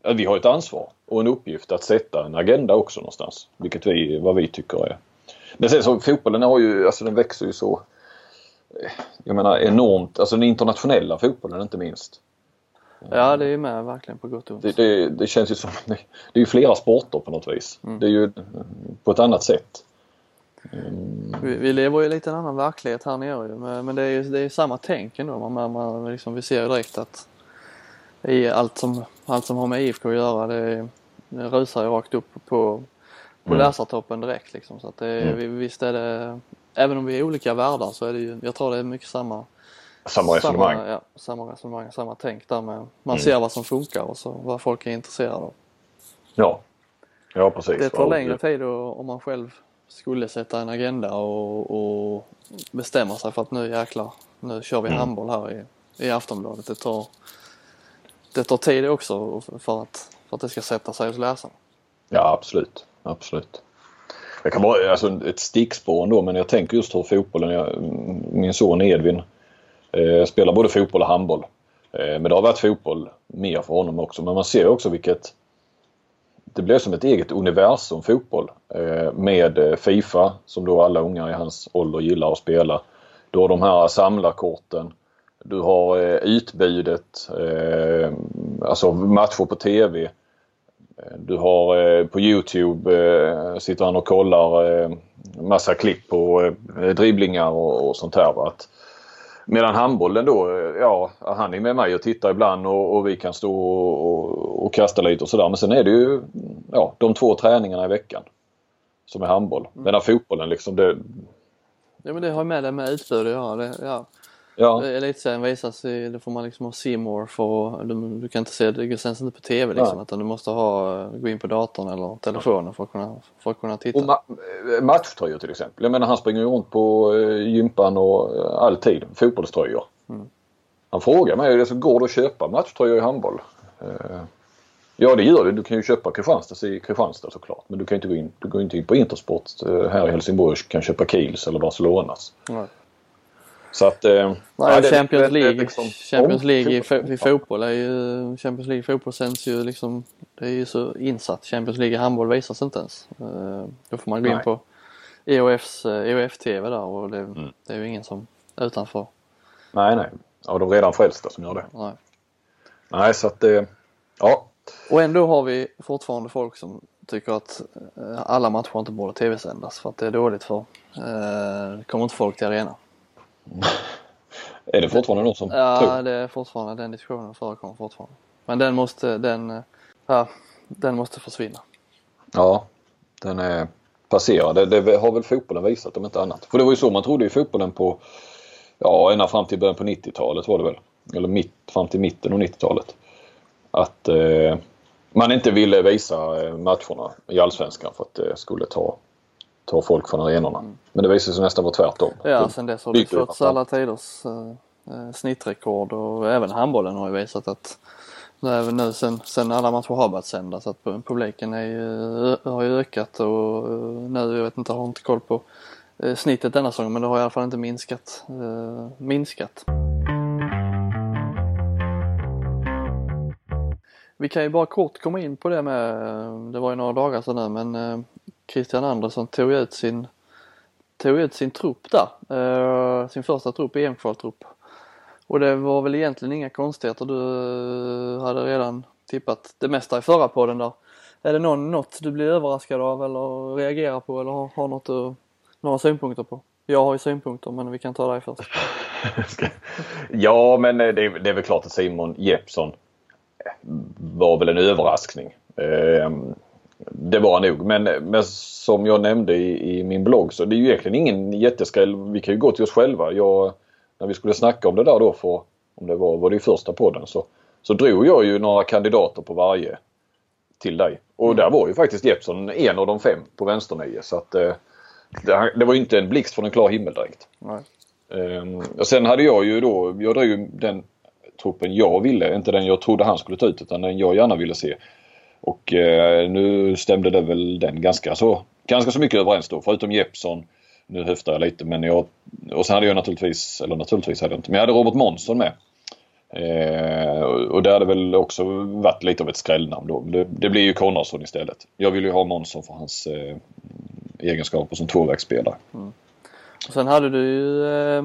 Speaker 2: att vi har ett ansvar och en uppgift att sätta en agenda också någonstans. Vilket vi, vad vi tycker är, Men sen så fotbollen har ju, alltså den växer ju så jag menar enormt, alltså den internationella fotbollen inte minst.
Speaker 1: Ja det är med verkligen på gott och ont.
Speaker 2: Det, det, det känns ju som, det, [LAUGHS] det är ju flera sporter på något vis. Mm. Det är ju på ett annat sätt.
Speaker 1: Mm. Vi, vi, lever ju lite en annan verklighet här nere ju, men det är ju det är samma tänk ändå. Man, man, liksom, vi ser direkt att i allt som, allt som har med IFK att göra det, det rusar ju rakt upp på, på mm. läsartoppen direkt liksom. Så att det, mm. visst är det, även om vi är olika världar så är det ju, jag tror det är mycket samma
Speaker 2: samma resonemang.
Speaker 1: Samma, ja, samma resonemang, samma tänk där med man mm. ser vad som funkar och så vad folk är intresserade av.
Speaker 2: Ja, ja precis.
Speaker 1: Det tar längre tid om man själv skulle sätta en agenda och, och bestämma sig för att nu jäklar, nu kör vi mm. handboll här i, i Aftonbladet. Det tar, det tar tid också för att, för att det ska sätta sig hos läsarna.
Speaker 2: Ja absolut, absolut. Jag kan bara, alltså ett stickspår ändå men jag tänker just hur fotbollen, jag, min son Edvin eh, spelar både fotboll och handboll. Eh, men det har varit fotboll mer för honom också men man ser också vilket det blev som ett eget universum fotboll eh, med eh, Fifa som då alla unga i hans ålder gillar att spela. Du har de här samlarkorten. Du har eh, utbudet, eh, alltså matcher på TV. Eh, du har på Youtube, sitter han och kollar massa klipp på dribblingar och, sånt här. Att, Medan handbollen då, ja han är med mig och tittar ibland och, och vi kan stå och, och, och, kasta lite och sådär. Men sen är det ju ja, de två träningarna i veckan som är handboll. Mm. Medan fotbollen liksom det...
Speaker 1: Ja men det har med det med utbud att göra. Det, ja. Ja. Elitserien visas i, det får man liksom ha Simor för du, du, kan inte se det sänds inte på TV liksom ja. utan du måste ha, gå in på datorn eller telefonen för att kunna, för att kunna titta.
Speaker 2: Och ma matchtröjor till exempel. Jag menar han springer ju runt på eh, gympan och eh, alltid fotbollströjor. Mm. Han frågar mig, alltså, går det att köpa matchtröjor i handboll? Eh, ja det gör det. Du kan ju köpa Kristianstads i Kristianstad såklart. Men du kan inte gå in, du går inte in på Intersport eh, här i Helsingborg och kan köpa Kiels eller Barcelonas. Nej.
Speaker 1: Så att... Eh, Nej, ja, Champions League, liksom, Champions League i, i fotboll är ju... Champions League i fotboll sänds ju liksom... Det är ju så insatt. Champions League i handboll visas inte ens. Eh, då får man gå in Nej. på EOFs, EOF-TV eh, där och det, mm. det, är ju ingen som utanför.
Speaker 2: Nej, nej. Ja, de redan frälsta som gör det. Nej. Nej, så att det... Eh, ja.
Speaker 1: Och ändå har vi fortfarande folk som tycker att alla matcher inte borde tv-sändas för att det är dåligt för eh, kommer inte folk till arenan. [LAUGHS]
Speaker 2: är det fortfarande någon som
Speaker 1: ja,
Speaker 2: tror?
Speaker 1: Ja, det är fortfarande den diskussionen förekommer fortfarande. Men den måste, den, ja, den måste försvinna.
Speaker 2: Ja, den är passerad. Det, det har väl fotbollen visat om inte annat. För det var ju så man trodde i fotbollen på, ja ända fram till början på 90-talet var det väl. Eller mitt, fram till mitten av 90-talet. Att eh, man inte ville visa eh, matcherna i Allsvenskan för att det skulle ta ta folk från arenorna. Mm. Men det visar sig nästan vara tvärtom.
Speaker 1: Ja, sen dess har det förts alla tiders eh, snittrekord och även handbollen har ju visat att även nu sen, sen alla matcher har börjat sändas att publiken är ju, har ju ökat och nu, jag vet inte, har inte koll på eh, snittet denna säsong men det har i alla fall inte minskat. Eh, minskat. Vi kan ju bara kort komma in på det med, det var ju några dagar sedan nu men Christian Andersson tog ut sin, tog ut sin trupp där. Uh, sin första trupp, EM-kvaltrupp. Och det var väl egentligen inga konstigheter. Du eh, hade redan tippat det mesta i förra podden där. Är det någon, något du blir överraskad av eller reagerar på eller har, har något du, några synpunkter på? Jag har ju synpunkter men vi kan ta dig först. [LAUGHS]
Speaker 2: ja men eh, det det är väl klart att Simon Jeppsson var väl en överraskning. Ehm, det var nog. Men, men som jag nämnde i, i, min blogg så det är ju egentligen ingen jätteskräll. Vi kan ju gå till oss själva. Jag, när vi skulle snacka om det där då för, om det var, var det i första podden så, så drog jag ju några kandidater på varje till dig. Och mm. där var ju faktiskt Jeppsson en av de fem på vänsternio så att eh, det, det, var ju inte en blixt från en klar himmel direkt. Um, och sen hade jag ju då, jag drog ju den truppen jag ville, inte den jag trodde han skulle ta ut utan den jag gärna ville se. Och eh, nu stämde det väl den ganska så, ganska så mycket överens då förutom Jeppson. Nu höftar jag lite men jag, och sen hade jag naturligtvis, eller naturligtvis hade jag inte, men jag hade Robert Månsson med. Eh, och där hade det väl också varit lite av ett skrällnamn då. Det, det blir ju Connorsson istället. Jag vill ju ha Månsson för hans eh, egenskaper som tvåvägsspelare. Mm.
Speaker 1: Och sen hade du ju, eh,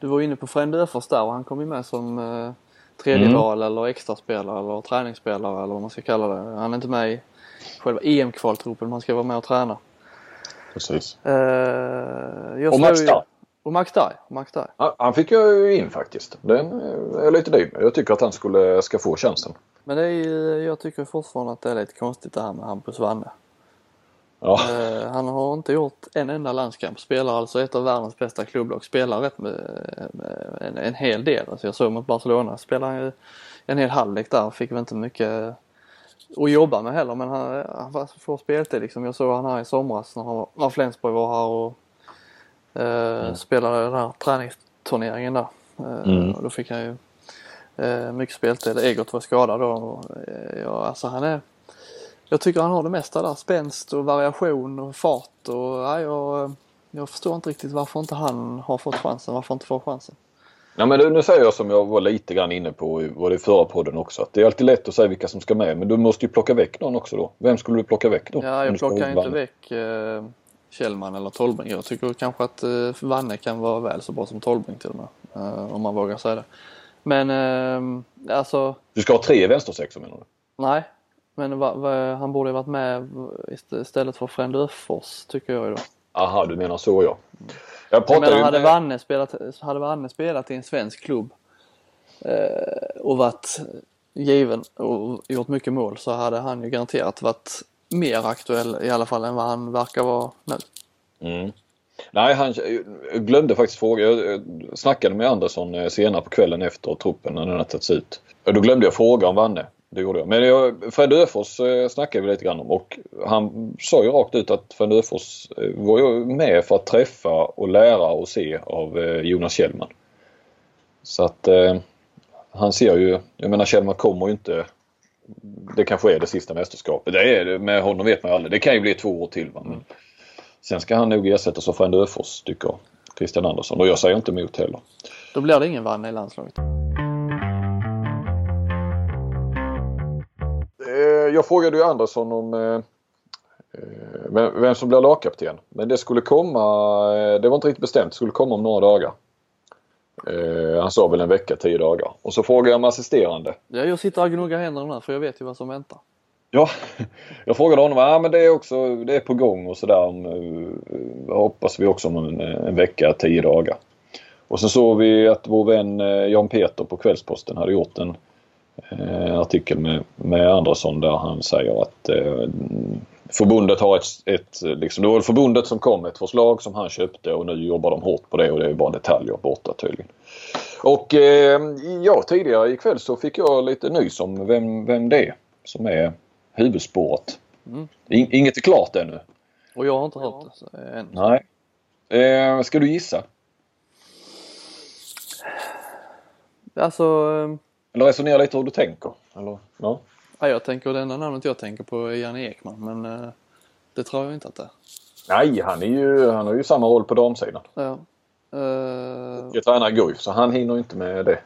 Speaker 1: du var inne på Frend Öfors där och han kom ju med som eh, tredje
Speaker 2: Mm.
Speaker 1: val eller extraspelare eller träningsspelare eller vad man ska kalla det. Han är inte med i själva EM-kvaltruppen, man ska vara med och träna.
Speaker 2: Precis.
Speaker 1: Jag
Speaker 2: Och Max
Speaker 1: ju-
Speaker 2: Starr.
Speaker 1: Och Max Starr, Max Starr.
Speaker 2: Han, han fick jag in faktiskt. Den är jag lite nöjd med. Jag tycker att han skulle, ska få chansen.
Speaker 1: Men det är ju, jag tycker fortfarande att det är lite konstigt det här med Hampus Wanne.
Speaker 2: Ja,
Speaker 1: Eh, han har inte gjort en enda landskamp. Spelar alltså ett av världens bästa klubblag. Spelar rätt med, med en, en hel del. Alltså jag såg mot Barcelona. Spelar han ju en hel halvlek där. Fick väl inte mycket att jobba med heller. Men han, han får speltid liksom. Jag såg han här i somras när, han när Flensburg var här och eh, spelade den här träningsturneringen där. Eh,
Speaker 2: Mm.
Speaker 1: och då fick han ju eh, mycket speltid. Egert var skadad då. Och, eh, ja, alltså han är jag tycker han har det mesta där. Spänst och variation och fart och ja, jag, jag förstår inte riktigt varför inte han har fått chansen. Varför inte får chansen.
Speaker 2: Ja, men nu- säger jag som jag var lite grann inne på var det i förra podden också. Att det är alltid lätt att säga vilka som ska med men du måste ju plocka väck någon också då. Vem skulle du plocka väck då?
Speaker 1: Ja, jag plockar inte
Speaker 2: Vanne?
Speaker 1: väck eh, Kjellman eller Tolbring. Jag tycker kanske att eh, Vanne kan vara väl så bra som Tolbring till och med. Eh, om man vågar säga det. Men eh, alltså,
Speaker 2: Du ska ha tre vänstersexor menar du?
Speaker 1: nej. Men va, va, han borde ha varit med ist- istället för Frend Öfors tycker jag ju då.
Speaker 2: Aha, du menar så ja. Jag
Speaker 1: Jag
Speaker 2: pratade
Speaker 1: menar,
Speaker 2: ju
Speaker 1: hade,
Speaker 2: med...
Speaker 1: Vanne spelat, hade Vanne spelat i en svensk klubb eh, och varit given och gjort mycket mål så hade han ju garanterat varit mer aktuell i alla fall än vad han verkar vara nu.
Speaker 2: Mm. Nej, han jag glömde faktiskt fråga. Jag jag snackade med Andersson eh, senare på kvällen efter truppen när den hade tagits ut. Då glömde jag fråga om Vanne. Det gjorde jag. Men jag, Fred Öfors eh, snackade vi lite grann om och han sa ju rakt ut att Fred Öfors eh, var ju med för att träffa och lära och se av eh, Jonas Kjellman. Så att eh, han ser ju, jag menar Kjellman kommer ju inte det kanske är det sista mästerskapet. Det är det, med honom vet man ju aldrig. Det kan ju bli två år till. Va? Men sen ska han nog ersättas av Frend Öfors tycker Christian Andersson och jag säger inte emot heller.
Speaker 1: Då blir det ingen vann i landslaget.
Speaker 2: Jag frågade ju Andersson om eh, eh, vem som blir lagkapten. Men det skulle komma, eh, det var inte riktigt bestämt, det skulle komma om några dagar. Eh, Han sa väl en vecka, tio dagar. Och så frågade jag om assisterande.
Speaker 1: Ja, jag sitter och gnuggar händerna för jag vet ju vad som väntar.
Speaker 2: Ja, [LAUGHS] jag frågade honom, ja men det är också det är på gång och sådär. eh, Hoppas vi också om en, en vecka, tio dagar. Och så såg vi att vår vän eh, Jan Peter på Kvällsposten hade gjort en eh, artikel med, med Andersson där han säger att eh, förbundet har ett, ett liksom, det var förbundet som kom med ett förslag som han köpte och nu jobbar de hårt på det och det är bara detaljer borta tydligen. Och eh, ja, tidigare ikväll så fick jag lite nys om vem, vem det är som är huvudspåret. In, inget är klart ännu.
Speaker 1: Och jag har inte hört det eh, än.
Speaker 2: Nej. Eh, ska du gissa?
Speaker 1: Alltså, eh,
Speaker 2: Eller resonera lite hur du tänker? Eller, ja.
Speaker 1: ja, jag tänker det enda namnet jag tänker på är Janne Ekman men eh, det tror jag inte att det är.
Speaker 2: Nej, han, är ju, han har ju samma roll på damsidan.
Speaker 1: Ja. Eh,
Speaker 2: Jag tränar Guif så han hinner inte med det.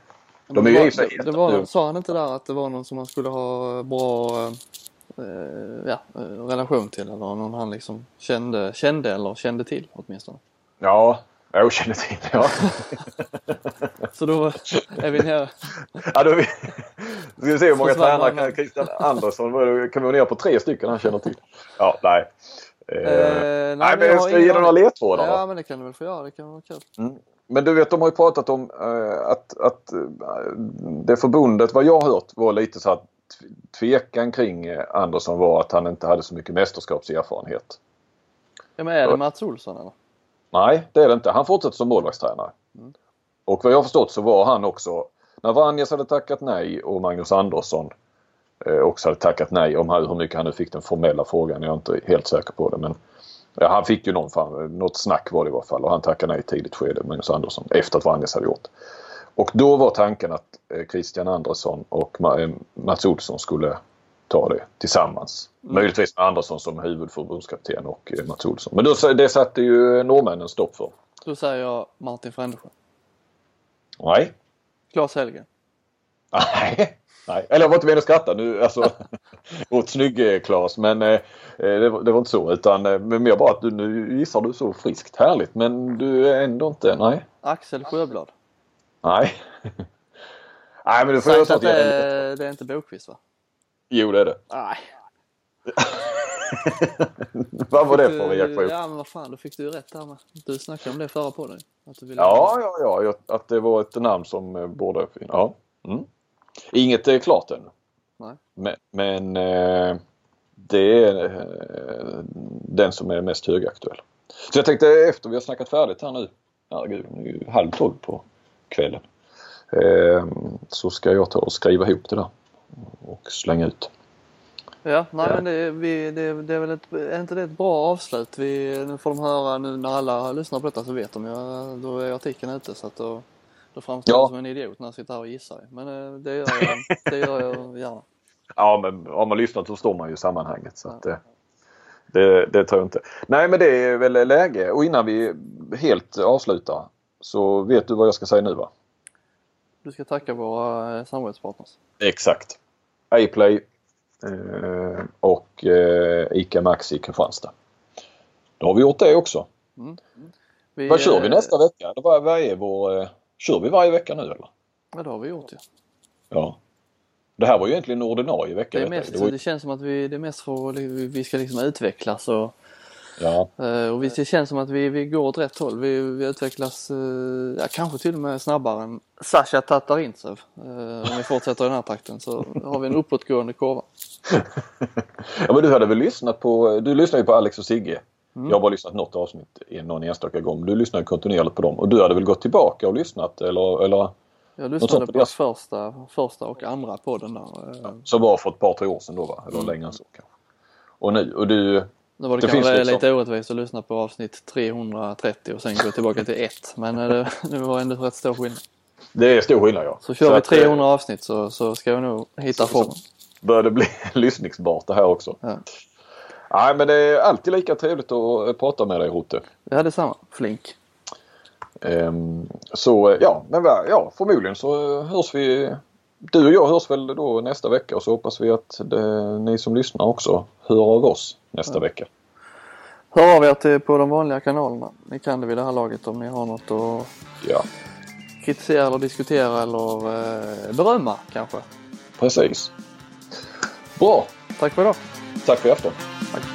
Speaker 2: De är ju sig
Speaker 1: det, det var, Sa han inte där att det var någon som han skulle ha bra eh, ja, eh, relation till eller någon han liksom kände, kände eller kände till åtminstone.
Speaker 2: Ja, jag känner till det. Ja. [LAUGHS]
Speaker 1: Så då är vi nere.
Speaker 2: ja, då är vi... Ska vi se hur många tränare kan Christian Andersson kan vi vara nere på tre stycken han känner till. Ja, nej. Eh,
Speaker 1: Eh,
Speaker 2: nej, men
Speaker 1: jag
Speaker 2: ska ge dig några ledtrådar.
Speaker 1: Ja men det kan du väl få göra, det kan vara kul.
Speaker 2: Men du vet, de har ju pratat om eh, att, att eh, det förbundet, vad jag har hört, var lite så att tvekan kring eh, Andersson var att han inte hade så mycket mästerskapserfarenhet.
Speaker 1: Ja men är det Mats Olsson eller?
Speaker 2: Nej, det är det inte. Han fortsätter som målvaktstränare. Och vad jag har förstått så var han också, när Vranjes hade tackat nej och Magnus Andersson eh, också hade tackat nej om hur mycket han nu fick den formella frågan. Jag är inte helt säker på det men ja, han fick ju någon, fan, något snack var det i alla fall och han tackade nej i tidigt skede, Magnus Andersson, efter att Vranjes hade gjort. Och då var tanken att eh, Christian Andersson och Ma- eh, Mats Olsson skulle ta det tillsammans. Möjligtvis med Andersson som huvudförbundskapten och eh, Mats Olsson. Men då, det satte ju norrmännen stopp för.
Speaker 1: Då säger jag Martin Frändesjö.
Speaker 2: Nej.
Speaker 1: Claes Hellgren.
Speaker 2: Nej. Nej, eller jag var inte med och skratta nu alltså [LAUGHS] åt snygg Klas men eh, det, var, det, var, inte så utan eh, men mer bara att du, nu gissar du så friskt härligt men du är ändå inte, nej.
Speaker 1: Axel Sjöblad.
Speaker 2: Nej. [LAUGHS] nej men du får
Speaker 1: Sagt att det, är, det är inte Bokvist va?
Speaker 2: Jo det är det.
Speaker 1: Nej. [LAUGHS]
Speaker 2: vad var det för reaktion?
Speaker 1: Ja men vad fan, då fick du rätt där med. Du snackade om det förra podden.
Speaker 2: Att du ville ja, ja, ja, att det var ett namn som eh, borde... Ja. Mm. Inget är klart ännu.
Speaker 1: Nej.
Speaker 2: Men, men eh, det är eh, den som är mest högaktuell. Så jag tänkte efter vi har snackat färdigt här nu. Herregud, nu är ju halv tolv på kvällen. Eh, så ska jag ta och skriva ihop det där och slänga ut.
Speaker 1: Ja, nej men det, vi, det, det är väl ett, är inte det ett bra avslut? Vi, nu får de höra nu när alla lyssnar på detta så vet de ju, då är artikeln ute så att då, då framstår jag som en idiot när jag sitter här och gissar. Men eh, det gör jag, det gör jag gärna.
Speaker 2: Ja, men har man lyssnat så står man ju sammanhanget. Så att, det, det tror jag inte. Nej, men det är väl läge. Och innan vi helt avslutar så vet du vad jag ska säga nu va?
Speaker 1: Du ska tacka våra eh, samarbetspartners.
Speaker 2: Exakt. Aplay eh, och eh, ICA Maxi Kristianstad. Då har vi gjort det också. Mm. Vi, vad kör vi nästa vecka? Vad, vad är vår, kör vi varje vecka nu eller?
Speaker 1: Ja det har vi gjort ja.
Speaker 2: Ja. Det här var ju egentligen ordinarie vecka.
Speaker 1: Det, är mest, det, ju... det känns som att vi, det är mest för att vi ska liksom utvecklas och,
Speaker 2: ja.
Speaker 1: Eh, och det känns som att vi, vi går åt rätt håll. Vi, vi utvecklas eh, ja, kanske till och med snabbare än Sasha Tatarintsev. Eh, om vi fortsätter i den här takten så har vi en uppåtgående kurva. [LAUGHS]
Speaker 2: ja men du hade väl lyssnat på, du lyssnar ju på Alex och Sigge. Mm. Jag har bara lyssnat något avsnitt någon enstaka gång. Du lyssnar kontinuerligt på dem och du hade väl gått tillbaka och lyssnat eller? eller
Speaker 1: jag lyssnade på deras första, första och andra podden där.
Speaker 2: Ja, som var för ett par, tre år sedan då va? Eller mm. längre än så kanske. Och nu, och du...
Speaker 1: Nu var det, det kanske liksom... lite orättvist att lyssna på avsnitt 330 och sen gå tillbaka till ett. Men eh, det, [LAUGHS] det var ändå rätt stor skillnad.
Speaker 2: Det är stor skillnad ja.
Speaker 1: Så kör så vi 300 att, avsnitt så, så ska vi nog hitta formen.
Speaker 2: Börjar det bli [LAUGHS] lyssningsbart det här också.
Speaker 1: Ja.
Speaker 2: Nej men det är alltid lika trevligt att prata med dig Rotte.
Speaker 1: Ja detsamma. Flink.
Speaker 2: Um, så ja, men ja, förmodligen så hörs vi. Du och jag hörs väl då nästa vecka och så hoppas vi att det, ni som lyssnar också hör av oss nästa ja. vecka.
Speaker 1: Hör av er till på de vanliga kanalerna. Ni kan det vid det här laget om ni har något att
Speaker 2: ja.
Speaker 1: kritisera eller diskutera eller eh, berömma kanske.
Speaker 2: Precis. Bra.
Speaker 1: Tack för idag.
Speaker 2: Tack för i afton.
Speaker 1: Tack.